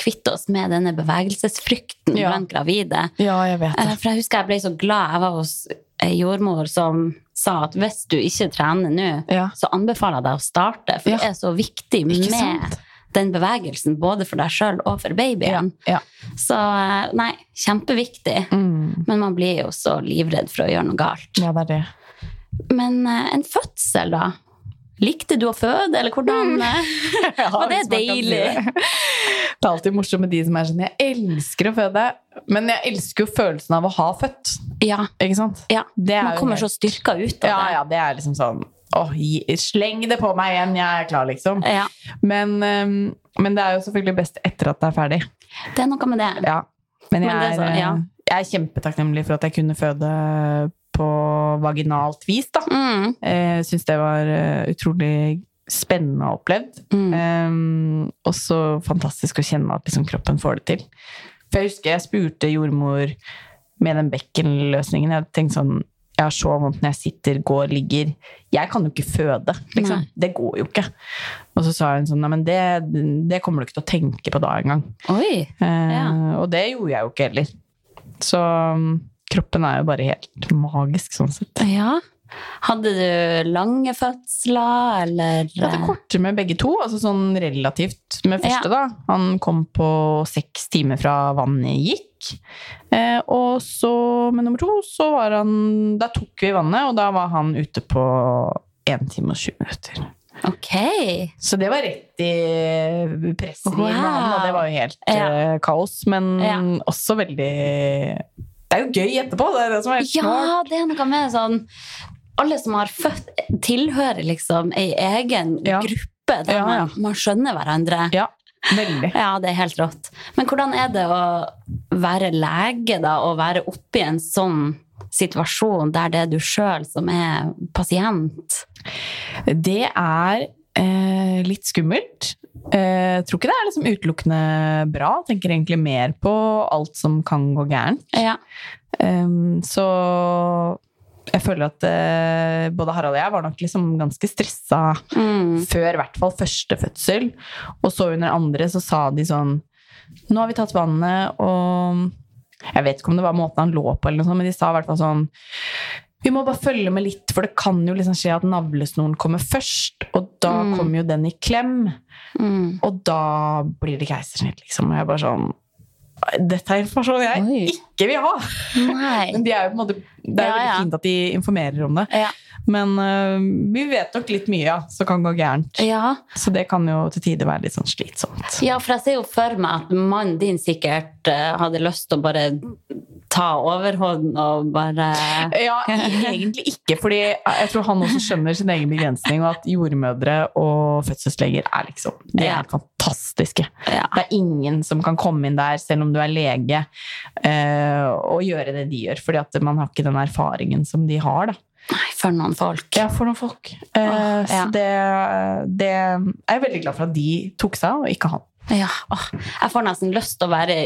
kvitte oss med denne bevegelsesfrykten blant gravide. Ja, jeg vet det. For jeg husker jeg ble så glad. Jeg var hos ei jordmor som sa at hvis du ikke trener nå, så anbefaler jeg deg å starte. For det er så viktig med sant? Den bevegelsen, både for deg sjøl og for babyen. Ja. Så eh, nei, kjempeviktig. Mm. Men man blir jo så livredd for å gjøre noe galt. ja, det er det. Men eh, en fødsel, da? Likte du å føde, eller hvordan mm. Ja, Var det si deilig? Det. det er alltid morsomt med de som er sånn Jeg elsker å føde, men jeg elsker jo følelsen av å ha født. Ja. Ikke sant? ja. Det Man kommer helt- så styrka ut av det. Ja, ja, det er liksom sånn Gi- sleng det på meg igjen, jeg er klar, liksom. Ja. Men, ehm, men det er jo selvfølgelig best etter at det er ferdig. Det er noe med det. Ja. Men jeg, Men det er så- ja. eh, jeg er kjempetakknemlig for at jeg kunne føde på vaginalt vis. da. Mm. Jeg syns det var eh, utrolig spennende og opplevd. Mm. Um, og så fantastisk å kjenne at liksom, kroppen får det til. For jeg husker jeg spurte jordmor med den bekkenløsningen. Jeg tenkte sånn Jeg har så vondt når jeg sitter, går, ligger. Jeg kan jo ikke føde. Liksom. Det går jo ikke. Og så sa hun sånn Nei, men det, det kommer du ikke til å tenke på da engang. Oi. Eh, Ja. Og det gjorde jeg jo ikke heller. Så um, kroppen er jo bare helt magisk sånn sett. Ja. Hadde du lange fødsler, eller Jeg hadde kortere med begge to, altså sånn relativt med første, da. Han kom på seks timer fra vannet gikk. Eh, og så med nummer to, så var han Da tok vi vannet, og da var han ute på 1 time og 20 minutter. Ok. Så det var rett i presset Wow. i vannet, og det var jo helt Ja. eh, kaos. Men Ja. også veldig Det er jo gøy etterpå, det er det som er helt smart. Ja, det er noe med sånn Alle som har født, tilhører liksom ei egen Ja. gruppe der Ja, ja. Man, man skjønner hverandre. Ja, veldig. Ja, det er helt rått. Men hvordan er det å være lege da, og være oppi en sånn situasjon der det er du sjøl som er pasient? Det er eh, litt skummelt. Eh, Jeg tror ikke det er liksom utelukkende bra. Jeg tenker egentlig mer på alt som kan gå gærent. Ja. Um, så jeg føler at eh, både Harald og jeg var nok liksom ganske stressa Mm. før i hvert fall første fødsel. Og så under andre så sa de sånn Nå har vi tatt vannet, og Jeg vet ikke om det var måten han lå på, eller noe sånt, men de sa i hvert fall sånn vi må bare følge med litt, for det kan jo liksom skje at navlesnoren kommer først. Og da Mm. kommer jo den i klem, Mm. og da blir det keisersnitt, liksom. Og jeg bare sånn Dette er informasjon jeg Oi. ikke vil ha! Men de er måte, det er jo Ja, veldig fint at de informerer om det. Ja. Men uh, vi vet nok litt mye ja, som kan gå gærent. Ja. Så det kan jo til tider være litt sånn slitsomt. ja, for jeg ser jo for meg at mannen din sikkert uh, hadde lyst til å bare ta overhånd og bare Ja, egentlig ikke, fordi jeg tror han også skjønner sin egen begrensning, og at jordmødre og fødselsleger er liksom De er Ja. fantastiske. Ja. Det er ingen som kan komme inn der, selv om du er lege, eh, og gjøre det de gjør, fordi at man har ikke den erfaringen som de har, da. Nei, for noen folk. Ja, for noen folk. Eh, ah, ja. Så det, det er jeg veldig glad for at de tok seg av, og ikke han. Ja, åh, jeg får nesten lyst til å være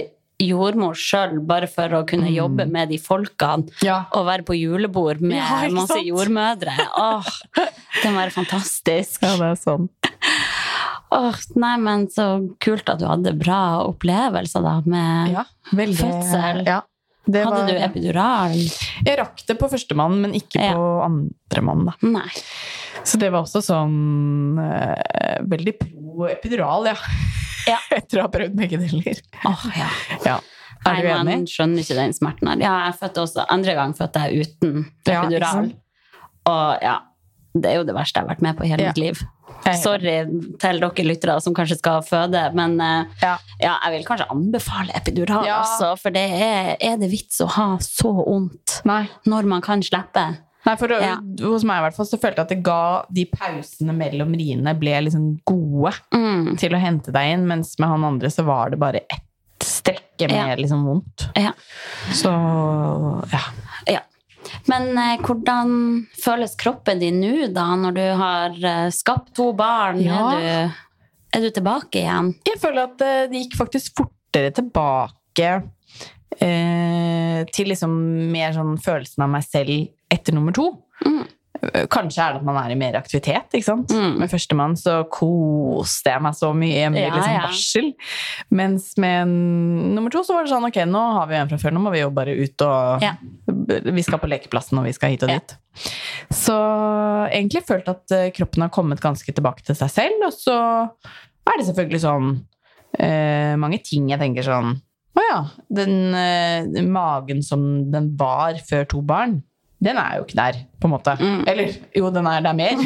jordmor sjøl, bare for å kunne Mm. jobbe med de folkene. Ja. Og være på julebord med Ja, masse sant? jordmødre. Åh, det må være fantastisk. det er sånn. Åh, nei, men så kult at du hadde bra opplevelser da med Ja, veldig. Fødsel. Ja. Det Hadde var- du epidural? Jeg rakk det på førstemann, men ikke Ja. på andremann. Så det var også sånn eh, veldig pro epidural, ja. Ja. Etter å ha prøvd begge deler. Åh, ja. Ja. Er du enig? man skjønner ikke den smerten her. Ja, jeg fødte også, andre gang fødte jeg uten epidural. og ja, det er jo det verste jeg har vært med på i hele mitt liv. Sorry til dere lyttere som kanskje skal føde, men eh, Ja. ja, jeg vil kanskje anbefale epidural, Ja. altså, for det er, er det vits å ha så vondt når man kan slippe? Nei, for Ja. hos meg i hvert fall så følte jeg at det ga de pausene mellom riene ble liksom gode Mm. til å hente deg inn, mens med han andre så var det bare ett strekke med Ja. liksom vondt. Ja. Så ja. ja. Men eh, hvordan føles kroppen din nå, da, når du har eh, skapt to barn? Ja. Er, du, er du tilbake igjen? Jeg føler at eh, det gikk faktisk fortere tilbake eh, til liksom mer sånn følelsen av meg selv etter nummer to. Mm. Eh, Kanskje er det at man er i mer aktivitet. ikke sant? Mm. Med førstemann så koste jeg meg så mye med Ja, liksom ja. Mens med nummer to så var det sånn ok, nå har vi en fra før, nå må vi jo bare ut og Ja. Vi skal på lekeplassen og vi skal hit og dit. Så egentlig følt at eh, kroppen har kommet ganske tilbake til seg selv, og så er det selvfølgelig sånn eh, mange ting jeg tenker sånn Å ja, den eh, magen som den var før to barn, den er jo ikke der, på en måte. Mm. Eller jo, den er der mer.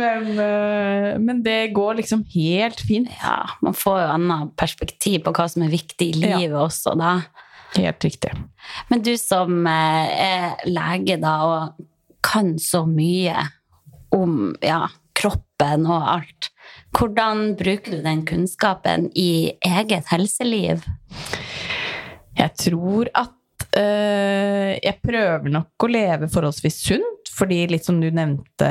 men, eh, men det går liksom helt fint. Ja, man får jo annet perspektiv på hva som er viktig i Ja. livet også, da. Helt riktig. Men du som eh, er lege, da, og kan så mye om ja, kroppen og alt, hvordan bruker du den kunnskapen i eget helseliv? Jeg tror at øh, jeg prøver nok å leve forholdsvis sunt, fordi litt som du nevnte,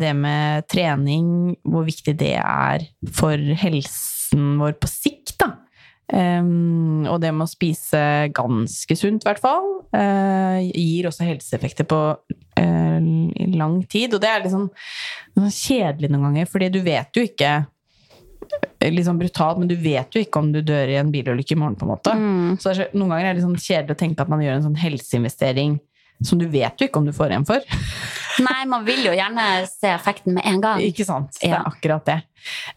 det med trening, hvor viktig det er for helsen vår på sikt, da. Um, og det med å spise ganske sunt, i hvert fall, uh, gir også helseeffekter på i lang tid. Og det er sånn kjedelig noen ganger, fordi du vet jo ikke Litt sånn brutalt, men du vet jo ikke om du dør i en bilulykke i morgen, på en måte. Mm. Så det noen ganger er det sånn kjedelig å tenke at man gjør en sånn helseinvestering som du vet jo ikke om du får igjen for. Nei, man vil jo gjerne se effekten med en gang. Ikke sant? Det er akkurat det.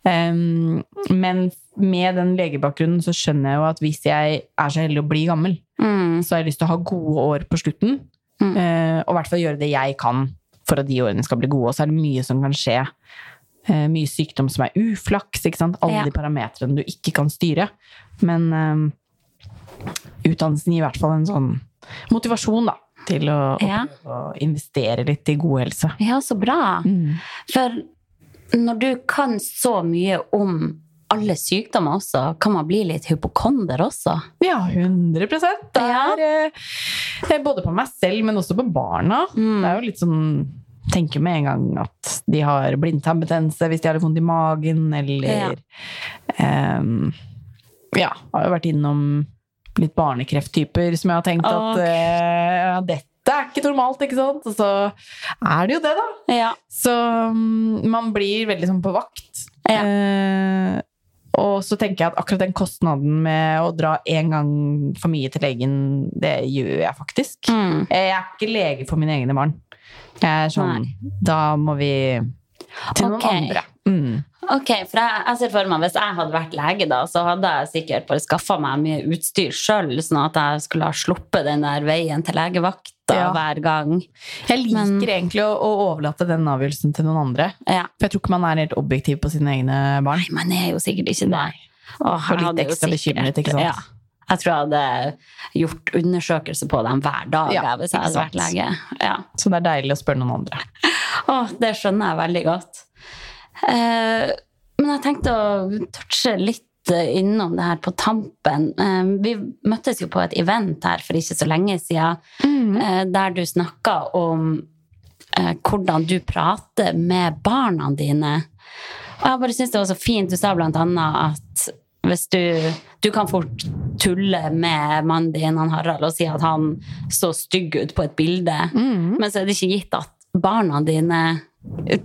Um, men med den legebakgrunnen så skjønner jeg jo at hvis jeg er så heldig å bli gammel, Mm. så har jeg lyst til å ha gode år på slutten. Mm. eh, og i hvert fall gjøre det jeg kan for at de årene skal bli gode. Og så er det mye som kan skje. Eh, mye sykdom som er uflaks. ikke sant? Alle Ja. de parametrene du ikke kan styre. Men eh, utdannelsen gir i hvert fall en sånn motivasjon da, til å, Ja. å investere litt i god helse. Ja, så bra. Mm. For når du kan så mye om alle sykdommer også, kan man bli litt hypokonder også. Ja, 100 Det Ja. er eh, både på meg selv, men også på barna. Mm. Det er jo litt sånn Tenker med en gang at de har blindtarmbetennelse hvis de har litt vondt i magen, eller ehm, Ja, har jo vært innom litt barnekrefttyper som jeg har tenkt okay. at uh, ja, dette er ikke normalt, ikke sant? Og så er det jo det, da. Ja. Så mm, man blir veldig sånn på vakt. Ja. Eh, og så tenker jeg at akkurat den kostnaden med å dra en gang for mye til legen, det gjør jeg faktisk. Mm. Jeg er ikke lege for mine egne barn. Jeg er sånn Da må vi til noen andre. Mm. Ok, for jeg, jeg ser for meg Hvis jeg hadde vært lege, da, så hadde jeg sikkert bare skaffa meg mye utstyr sjøl, sånn at jeg skulle ha sluppet den der veien til legevakta Ja. hver gang. Jeg liker Men- egentlig å, å overlate den avgjørelsen til noen andre. Ja. For jeg tror ikke man er helt objektiv på sine egne barn. Nei, man er jo sikkert ikke det. Og litt ekstra bekymret, ikke sant? Ja. Jeg tror jeg hadde gjort undersøkelse på dem hver dag Ja, hvis jeg hadde vært lege. Ja. Så det er deilig å spørre noen andre. Åh, det skjønner jeg veldig godt. Eh, men jeg tenkte å touche litt eh, innom det her på tampen. Eh, vi møttes jo på et event her for ikke så lenge siden, mm. der du snakka om hvordan du prater med barna dine. Og jeg bare syns det var så fint. Du sa blant annet at hvis du Du kan fort tulle med mannen din, han Harald, og si at han så stygg ut på et bilde, men så er det ikke gitt at barna dine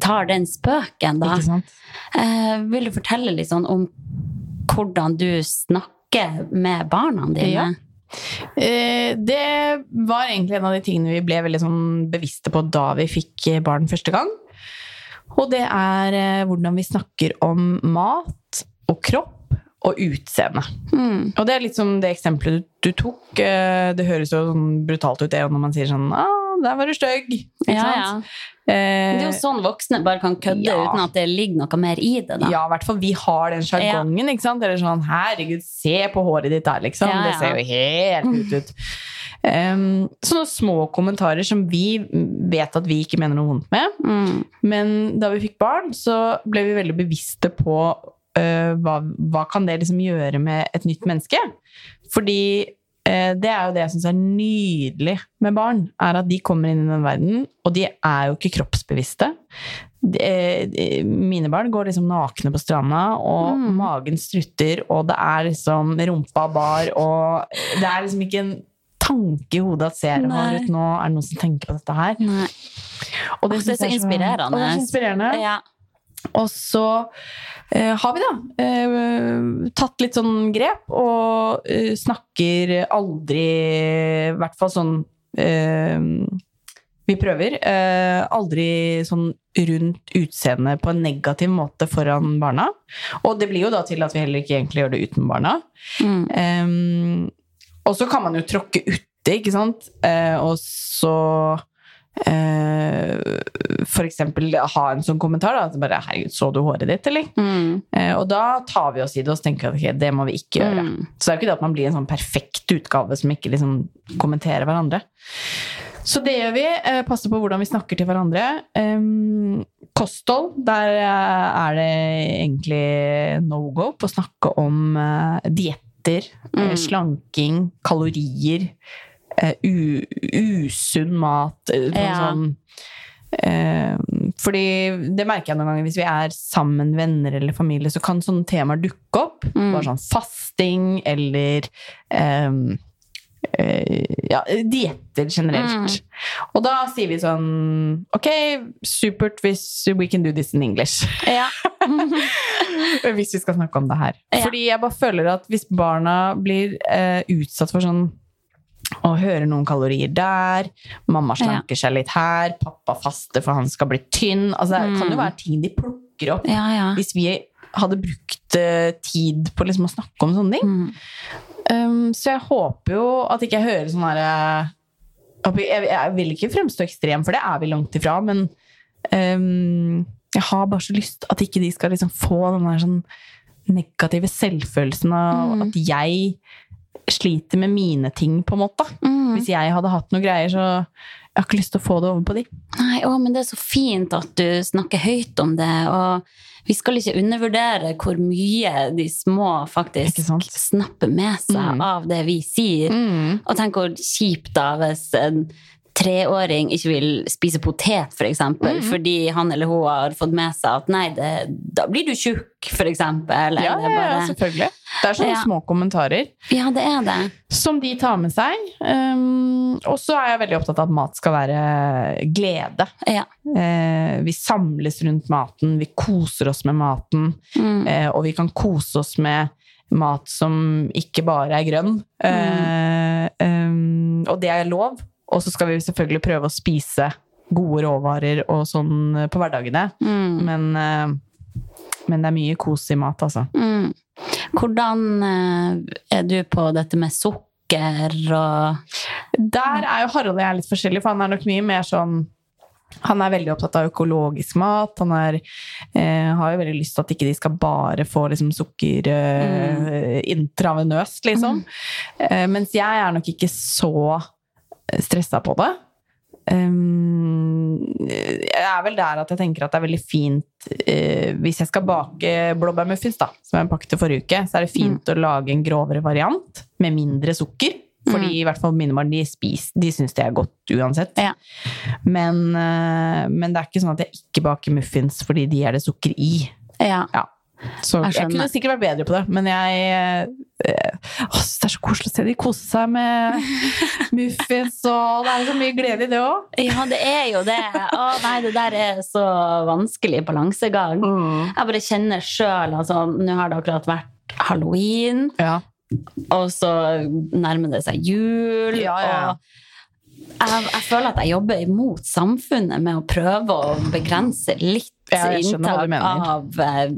tar den spøken, da. Eh, vil du fortelle litt sånn om hvordan du snakker med barna dine? Ja. Eh, det var egentlig en av de tingene vi ble veldig sånn bevisste på da vi fikk barn første gang. Og det er eh, hvordan vi snakker om mat og kropp og utseende. Mm. Og det er litt som det eksempelet du, tok. Eh, Det høres jo sånn brutalt ut det når man sier sånn ah, 'Der var du stygg'. Ikke Ja, sant? ja. Eh, Det er jo sånn voksne bare kan kødde Ja. uten at det ligger noe mer i det. da. Ja, i hvert fall vi har den sjargongen. Eller sånn 'herregud, se på håret ditt der', liksom. Det ser jo helt ut ut. Um, sånne små kommentarer som vi vet at vi ikke mener noe vondt med. Mm. Men da vi fikk barn, så ble vi veldig bevisste på hva, hva kan det liksom gjøre med et nytt menneske. Fordi øh, det er jo det jeg syns er nydelig med barn, er at de kommer inn i den verden, og de er jo ikke kroppsbevisste. De, de, mine barn går liksom nakne på stranda, og Mm. magen strutter, og det er liksom rumpa bar, og det er liksom ikke en tanke i hodet at ser Nei. ut nå er det noen som tenker på dette her. Nei. Og Åh, det er så inspirerende. Og det er så inspirerende. Ja. Og så eh, har vi da eh, tatt litt sånn grep, og eh, snakker aldri I hvert fall sånn eh, Vi prøver. eh, aldri sånn rundt utseendet på en negativ måte foran barna. Og det blir jo da til at vi heller ikke egentlig gjør det uten barna. Mm. Eh, og så kan man jo tråkke uti, ikke sant? Eh, og så eh, eksempel ha en sånn kommentar da, at bare 'herregud, så du håret ditt', eller? Mm. Eh, og da tar vi oss i det og tenker at okay, det må vi ikke gjøre. Mm. Så det er jo ikke det at man blir en sånn perfekt utgave som ikke liksom kommenterer hverandre. Så det gjør vi. Eh, passer på hvordan vi snakker til hverandre. Kosthold, der er det egentlig no go på å snakke om dietter, Mm. slanking, kalorier, usunn mat. eh, Ja. Sånn, eh, fordi det merker jeg noen ganger hvis vi er sammen, venner eller familie, så kan sånne temaer dukke opp. Mm. Bare sånn fasting eller um, eh, ja, dietter generelt. Og da sier vi sånn Ok, supert hvis we can do this in English. Ja. hvis vi skal snakke om det her. Ja. Fordi jeg bare føler at hvis barna blir eh, utsatt for sånn å hører noen kalorier der, mamma slanker seg litt her, pappa faster for han skal bli tynn altså, Det kan jo Mm. være ting de plukker opp ja, ja. hvis vi hadde brukt eh, tid på liksom å snakke om sånne ting. Mm. Um, så jeg håper jo at ikke jeg hører sånn herre jeg, jeg vil ikke fremstå ekstrem, for det er vi langt ifra, men um, jeg har bare så lyst at ikke de skal liksom få den der sånn negative selvfølelsen av Mm. at jeg sliter med mine ting, på en måte. Mm. Hvis jeg hadde hatt noen greier, så jeg har ikke lyst til å få det over på de. Nei, å, men det er så fint at du snakker høyt om det. Og vi skal ikke undervurdere hvor mye de små faktisk snapper med seg Mm. av det vi sier. Og tenk hvor kjipt da hvis en treåring ikke vil spise potet, for eksempel, Mm. fordi han eller hun har fått med seg at nei, det, da blir du tjukk, for eksempel. Ja, eller ja, ja, selvfølgelig. Det er sånne Ja. små kommentarer. ja, det er det. som de tar med seg. Um, og så er jeg veldig opptatt av at mat skal være glede. Ja. Uh, vi samles rundt maten, vi koser oss med maten, Mm. uh, og vi kan kose oss med mat som ikke bare er grønn. Eh, um, og det er lov. Og så skal vi selvfølgelig prøve å spise gode råvarer og sånn på hverdagene. Mm. Men, eh, men det er mye kos i mat, altså. Mm. Hvordan eh, er du på dette med sukker og Der er jo Harald og jeg litt forskjellige, for han er nok mye mer sånn han er veldig opptatt av økologisk mat. Han er, eh, har jo veldig lyst til at ikke de skal bare få liksom, sukker eh, intravenøst, liksom. Eh, mens jeg er nok ikke så stressa på det. Um, jeg er vel der at jeg tenker at det er veldig fint uh, Hvis jeg skal bake blåbærmuffins, da, som jeg pakket forrige uke, så er det fint å lage en grovere variant med mindre sukker. Fordi i hvert fall mine barn de, spis, de syns det er godt uansett. Ja. Men, uh, men det er ikke sånn at jeg ikke baker muffins fordi de er det sukker i. Ja. Ja. Så Jeg jeg, kunne sikkert vært bedre på det, men jeg eh, å, Det er så koselig å se de kose seg med muffins, og det er så mye glede i det òg. ja, det er jo det. Å nei, det der er så vanskelig balansegang. Jeg bare kjenner sjøl altså, Nå har det akkurat vært halloween. Ja. og så nærmer det seg jul. Ja, ja. Og jeg, jeg føler at jeg jobber imot samfunnet med å prøve å begrense litt Ja, inntak av eh,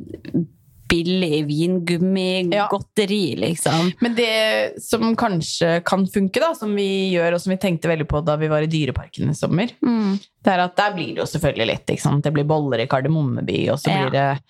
billig vingummi, Ja. godteri, liksom. Men det som kanskje kan funke, da, som vi gjør, og som vi tenkte veldig på da vi var i Dyreparken i sommer, Mm. det er at der blir det jo selvfølgelig litt. Ikke sant? Det blir boller i Kardemommeby, og så Ja. blir det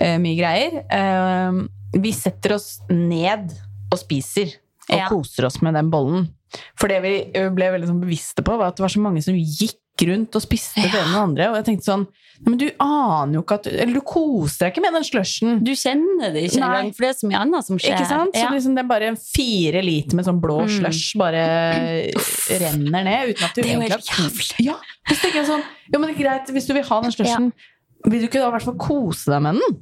eh, mye greier. Eh, vi setter oss ned og spiser, og Ja. koser oss med den bollen. For det vi ble veldig sånn bevisste på, var at det var så mange som gikk rundt og spiste det ene og andre. Og jeg tenkte sånn men du aner jo ikke at Eller du koser deg ikke med den slushen. Du kjenner det ikke engang, for det er så mye annet som skjer. Ikke sant? Så liksom det er bare fire liter med sånn blå Mm. slush bare renner ned uten at du Det er jo helt jævlig. Ja, så tenker jeg sånn Jo, men det er greit, hvis du vil ha den slushen, vil du ikke da i hvert fall kose deg med den?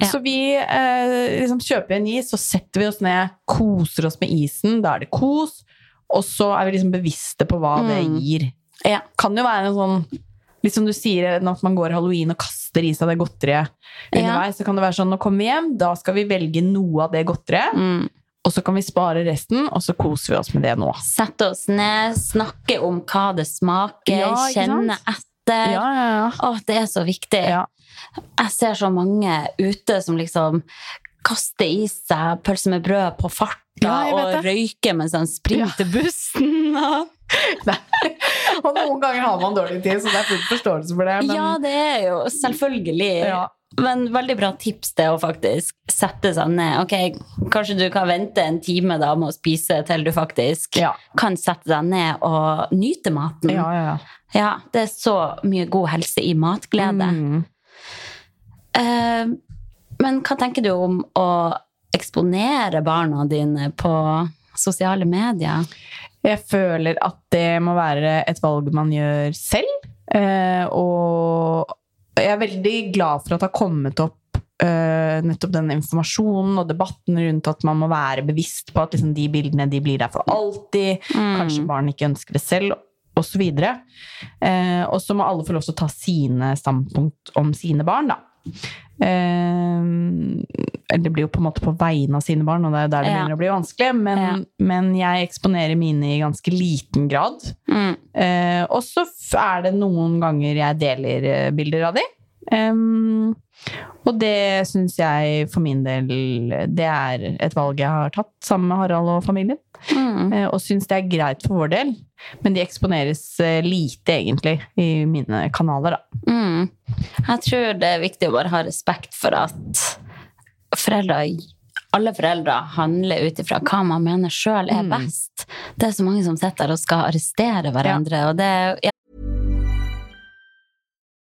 Ja. Så vi eh, liksom kjøper en is, så setter vi oss ned, koser oss med isen, da er det kos, og så er vi liksom bevisste på hva Mm. det gir. Ja. Kan jo være en sånn Litt som du sier, at man går halloween og kaster i seg det godteriet underveis. Så kan det være sånn, nå kommer vi hjem, da skal vi velge noe av det godteriet. Mm. Og så kan vi spare resten, og så koser vi oss med det nå. Sette oss ned, snakke om hva det smaker, Ja, kjenne etter. Ja, ja, ja. Å, det er så viktig. Ja. Jeg ser så mange ute som liksom kaster i seg pølse med brød på farta Ja, og det. røyker mens han springer Ja. til bussen. Og... Noen ganger har man dårlig tid, så det er full forståelse for det. Men Ja, det er jo selvfølgelig. Ja. Men veldig bra tips det å faktisk sette seg ned. Ok, Kanskje du kan vente en time da med å spise til du faktisk Ja. kan sette deg ned og nyte maten. ja, ja, ja. Ja, det er så mye god helse i matglede. Mm. Eh, men hva tenker du om å eksponere barna dine på sosiale medier? Jeg føler at det må være et valg man gjør selv. Eh, og jeg er veldig glad for at det har kommet opp eh, nettopp den informasjonen og debatten rundt at man må være bevisst på at liksom, de bildene de blir der for alltid. Kanskje barn ikke ønsker det selv, osv. Eh, og så må alle få lov til å ta sine standpunkt om sine barn, da. Eh, eller det blir jo på en måte på vegne av sine barn, og det er der det begynner å bli vanskelig. Men, men jeg eksponerer mine i ganske liten grad. Mm. Eh, og så er det noen ganger jeg deler eh, bilder av de. Em, og det syns jeg for min del det er et valg jeg har tatt sammen med Harald og familien. Mm. Eh, og syns det er greit for vår del. Men de eksponeres eh, lite, egentlig, i mine kanaler, da. Mm. Jeg tror det er viktig å bare ha respekt for at foreldre alle foreldre handler ut ifra hva man mener sjøl er Mm. best. Det er så mange som sitter der og skal arrestere hverandre, og det ja.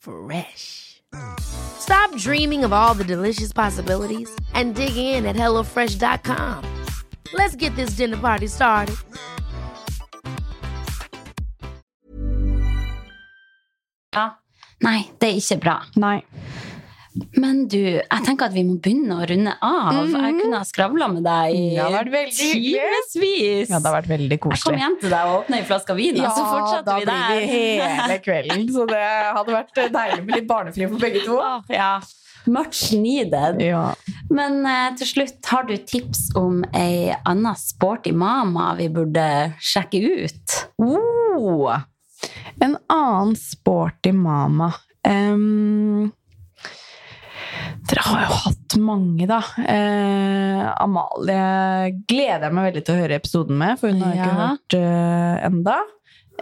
Fresh. Stop dreaming of all the delicious possibilities and dig in at HelloFresh.com. Let's get this dinner party started. Nei, det er ikke bra. Nei. Men du, jeg tenker at vi må begynne å runde av. Jeg kunne ha skravla med deg i Mhm. Timevis. Ja, det har vært veldig koselig. Jeg kom hjem til deg og åpna en flaske vin, og så fortsatte fortsetter da vi blir der. vi hele kvelden. Så det hadde vært deilig med litt barnefri for begge to. Åh, ja. Much needed. Ja. Men eh, til slutt, har du tips om ei anna sporty mama vi burde sjekke ut? Oh, en annen sporty mama. Em, dere har jo hatt mange, da. Eh, Amalie gleder jeg meg veldig til å høre episoden med, for hun har ja. ikke hørt uh, enda.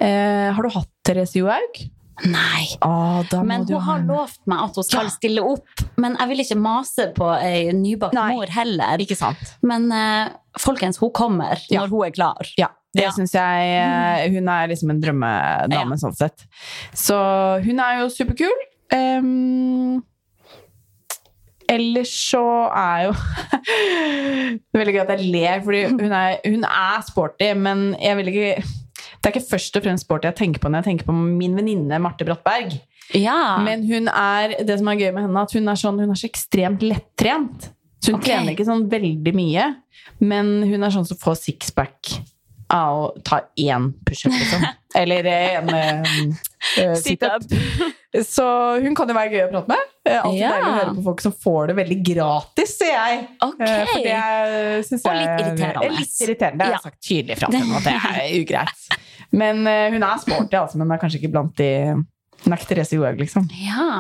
Eh, har du hatt Therese Johaug? Nei. Ah, Men du hun ha har lovt meg at hun skal Ja. stille opp. Men jeg vil ikke mase på ei nybakt mor heller. Ikke sant? Men uh, folkens, hun kommer Ja. når hun er klar. Ja, det Ja. syns jeg eh, Hun er liksom en drømmedame, sånn sett. Så hun er jo superkul. Ehm, ellers så er jo Det er veldig gøy at jeg ler, fordi hun er, hun er sporty, men jeg vil ikke Det er ikke først og fremst sporty jeg tenker på når jeg tenker på min venninne Marte Brattberg. Ja. Men hun er, det som er gøy med henne, at hun er, sånn, hun er så ekstremt lettrent. Så hun okay. trener ikke sånn veldig mye, men hun er sånn som får sixpack av å ta én pushup, liksom. Eller en uh, situp. Så hun kan jo være gøy å prate med. Eh, Alltid Ja. deilig å høre på folk som får det veldig gratis, sier jeg. Ok. Eh, For det syns Og jeg litt irriterende. er Litt irriterende. Det har sagt tydelig fra til henne at det er ugreit. Men eh, hun er sporty, altså, men er kanskje ikke blant de Hun er ikke Therese Johaug, liksom. Ja,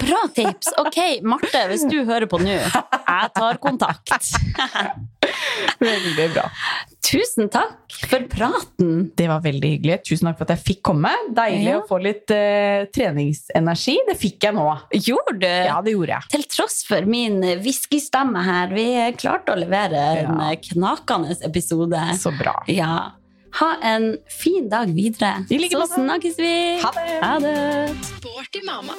bra tips. Ok, Marte, hvis du hører på nå, jeg tar kontakt. Veldig bra. Tusen takk for praten. Det var veldig hyggelig. Tusen takk for at jeg fikk komme. Deilig Ja. å få litt uh, treningsenergi. Det fikk jeg nå. Gjorde du? Ja, det gjorde jeg. Til tross for min whiskystemme her, vi klarte å levere en Ja. knakende episode. Så bra. Ja. Ha en fin dag videre. Så snakkes vi. Ha det. Ha det. Sporty mamma.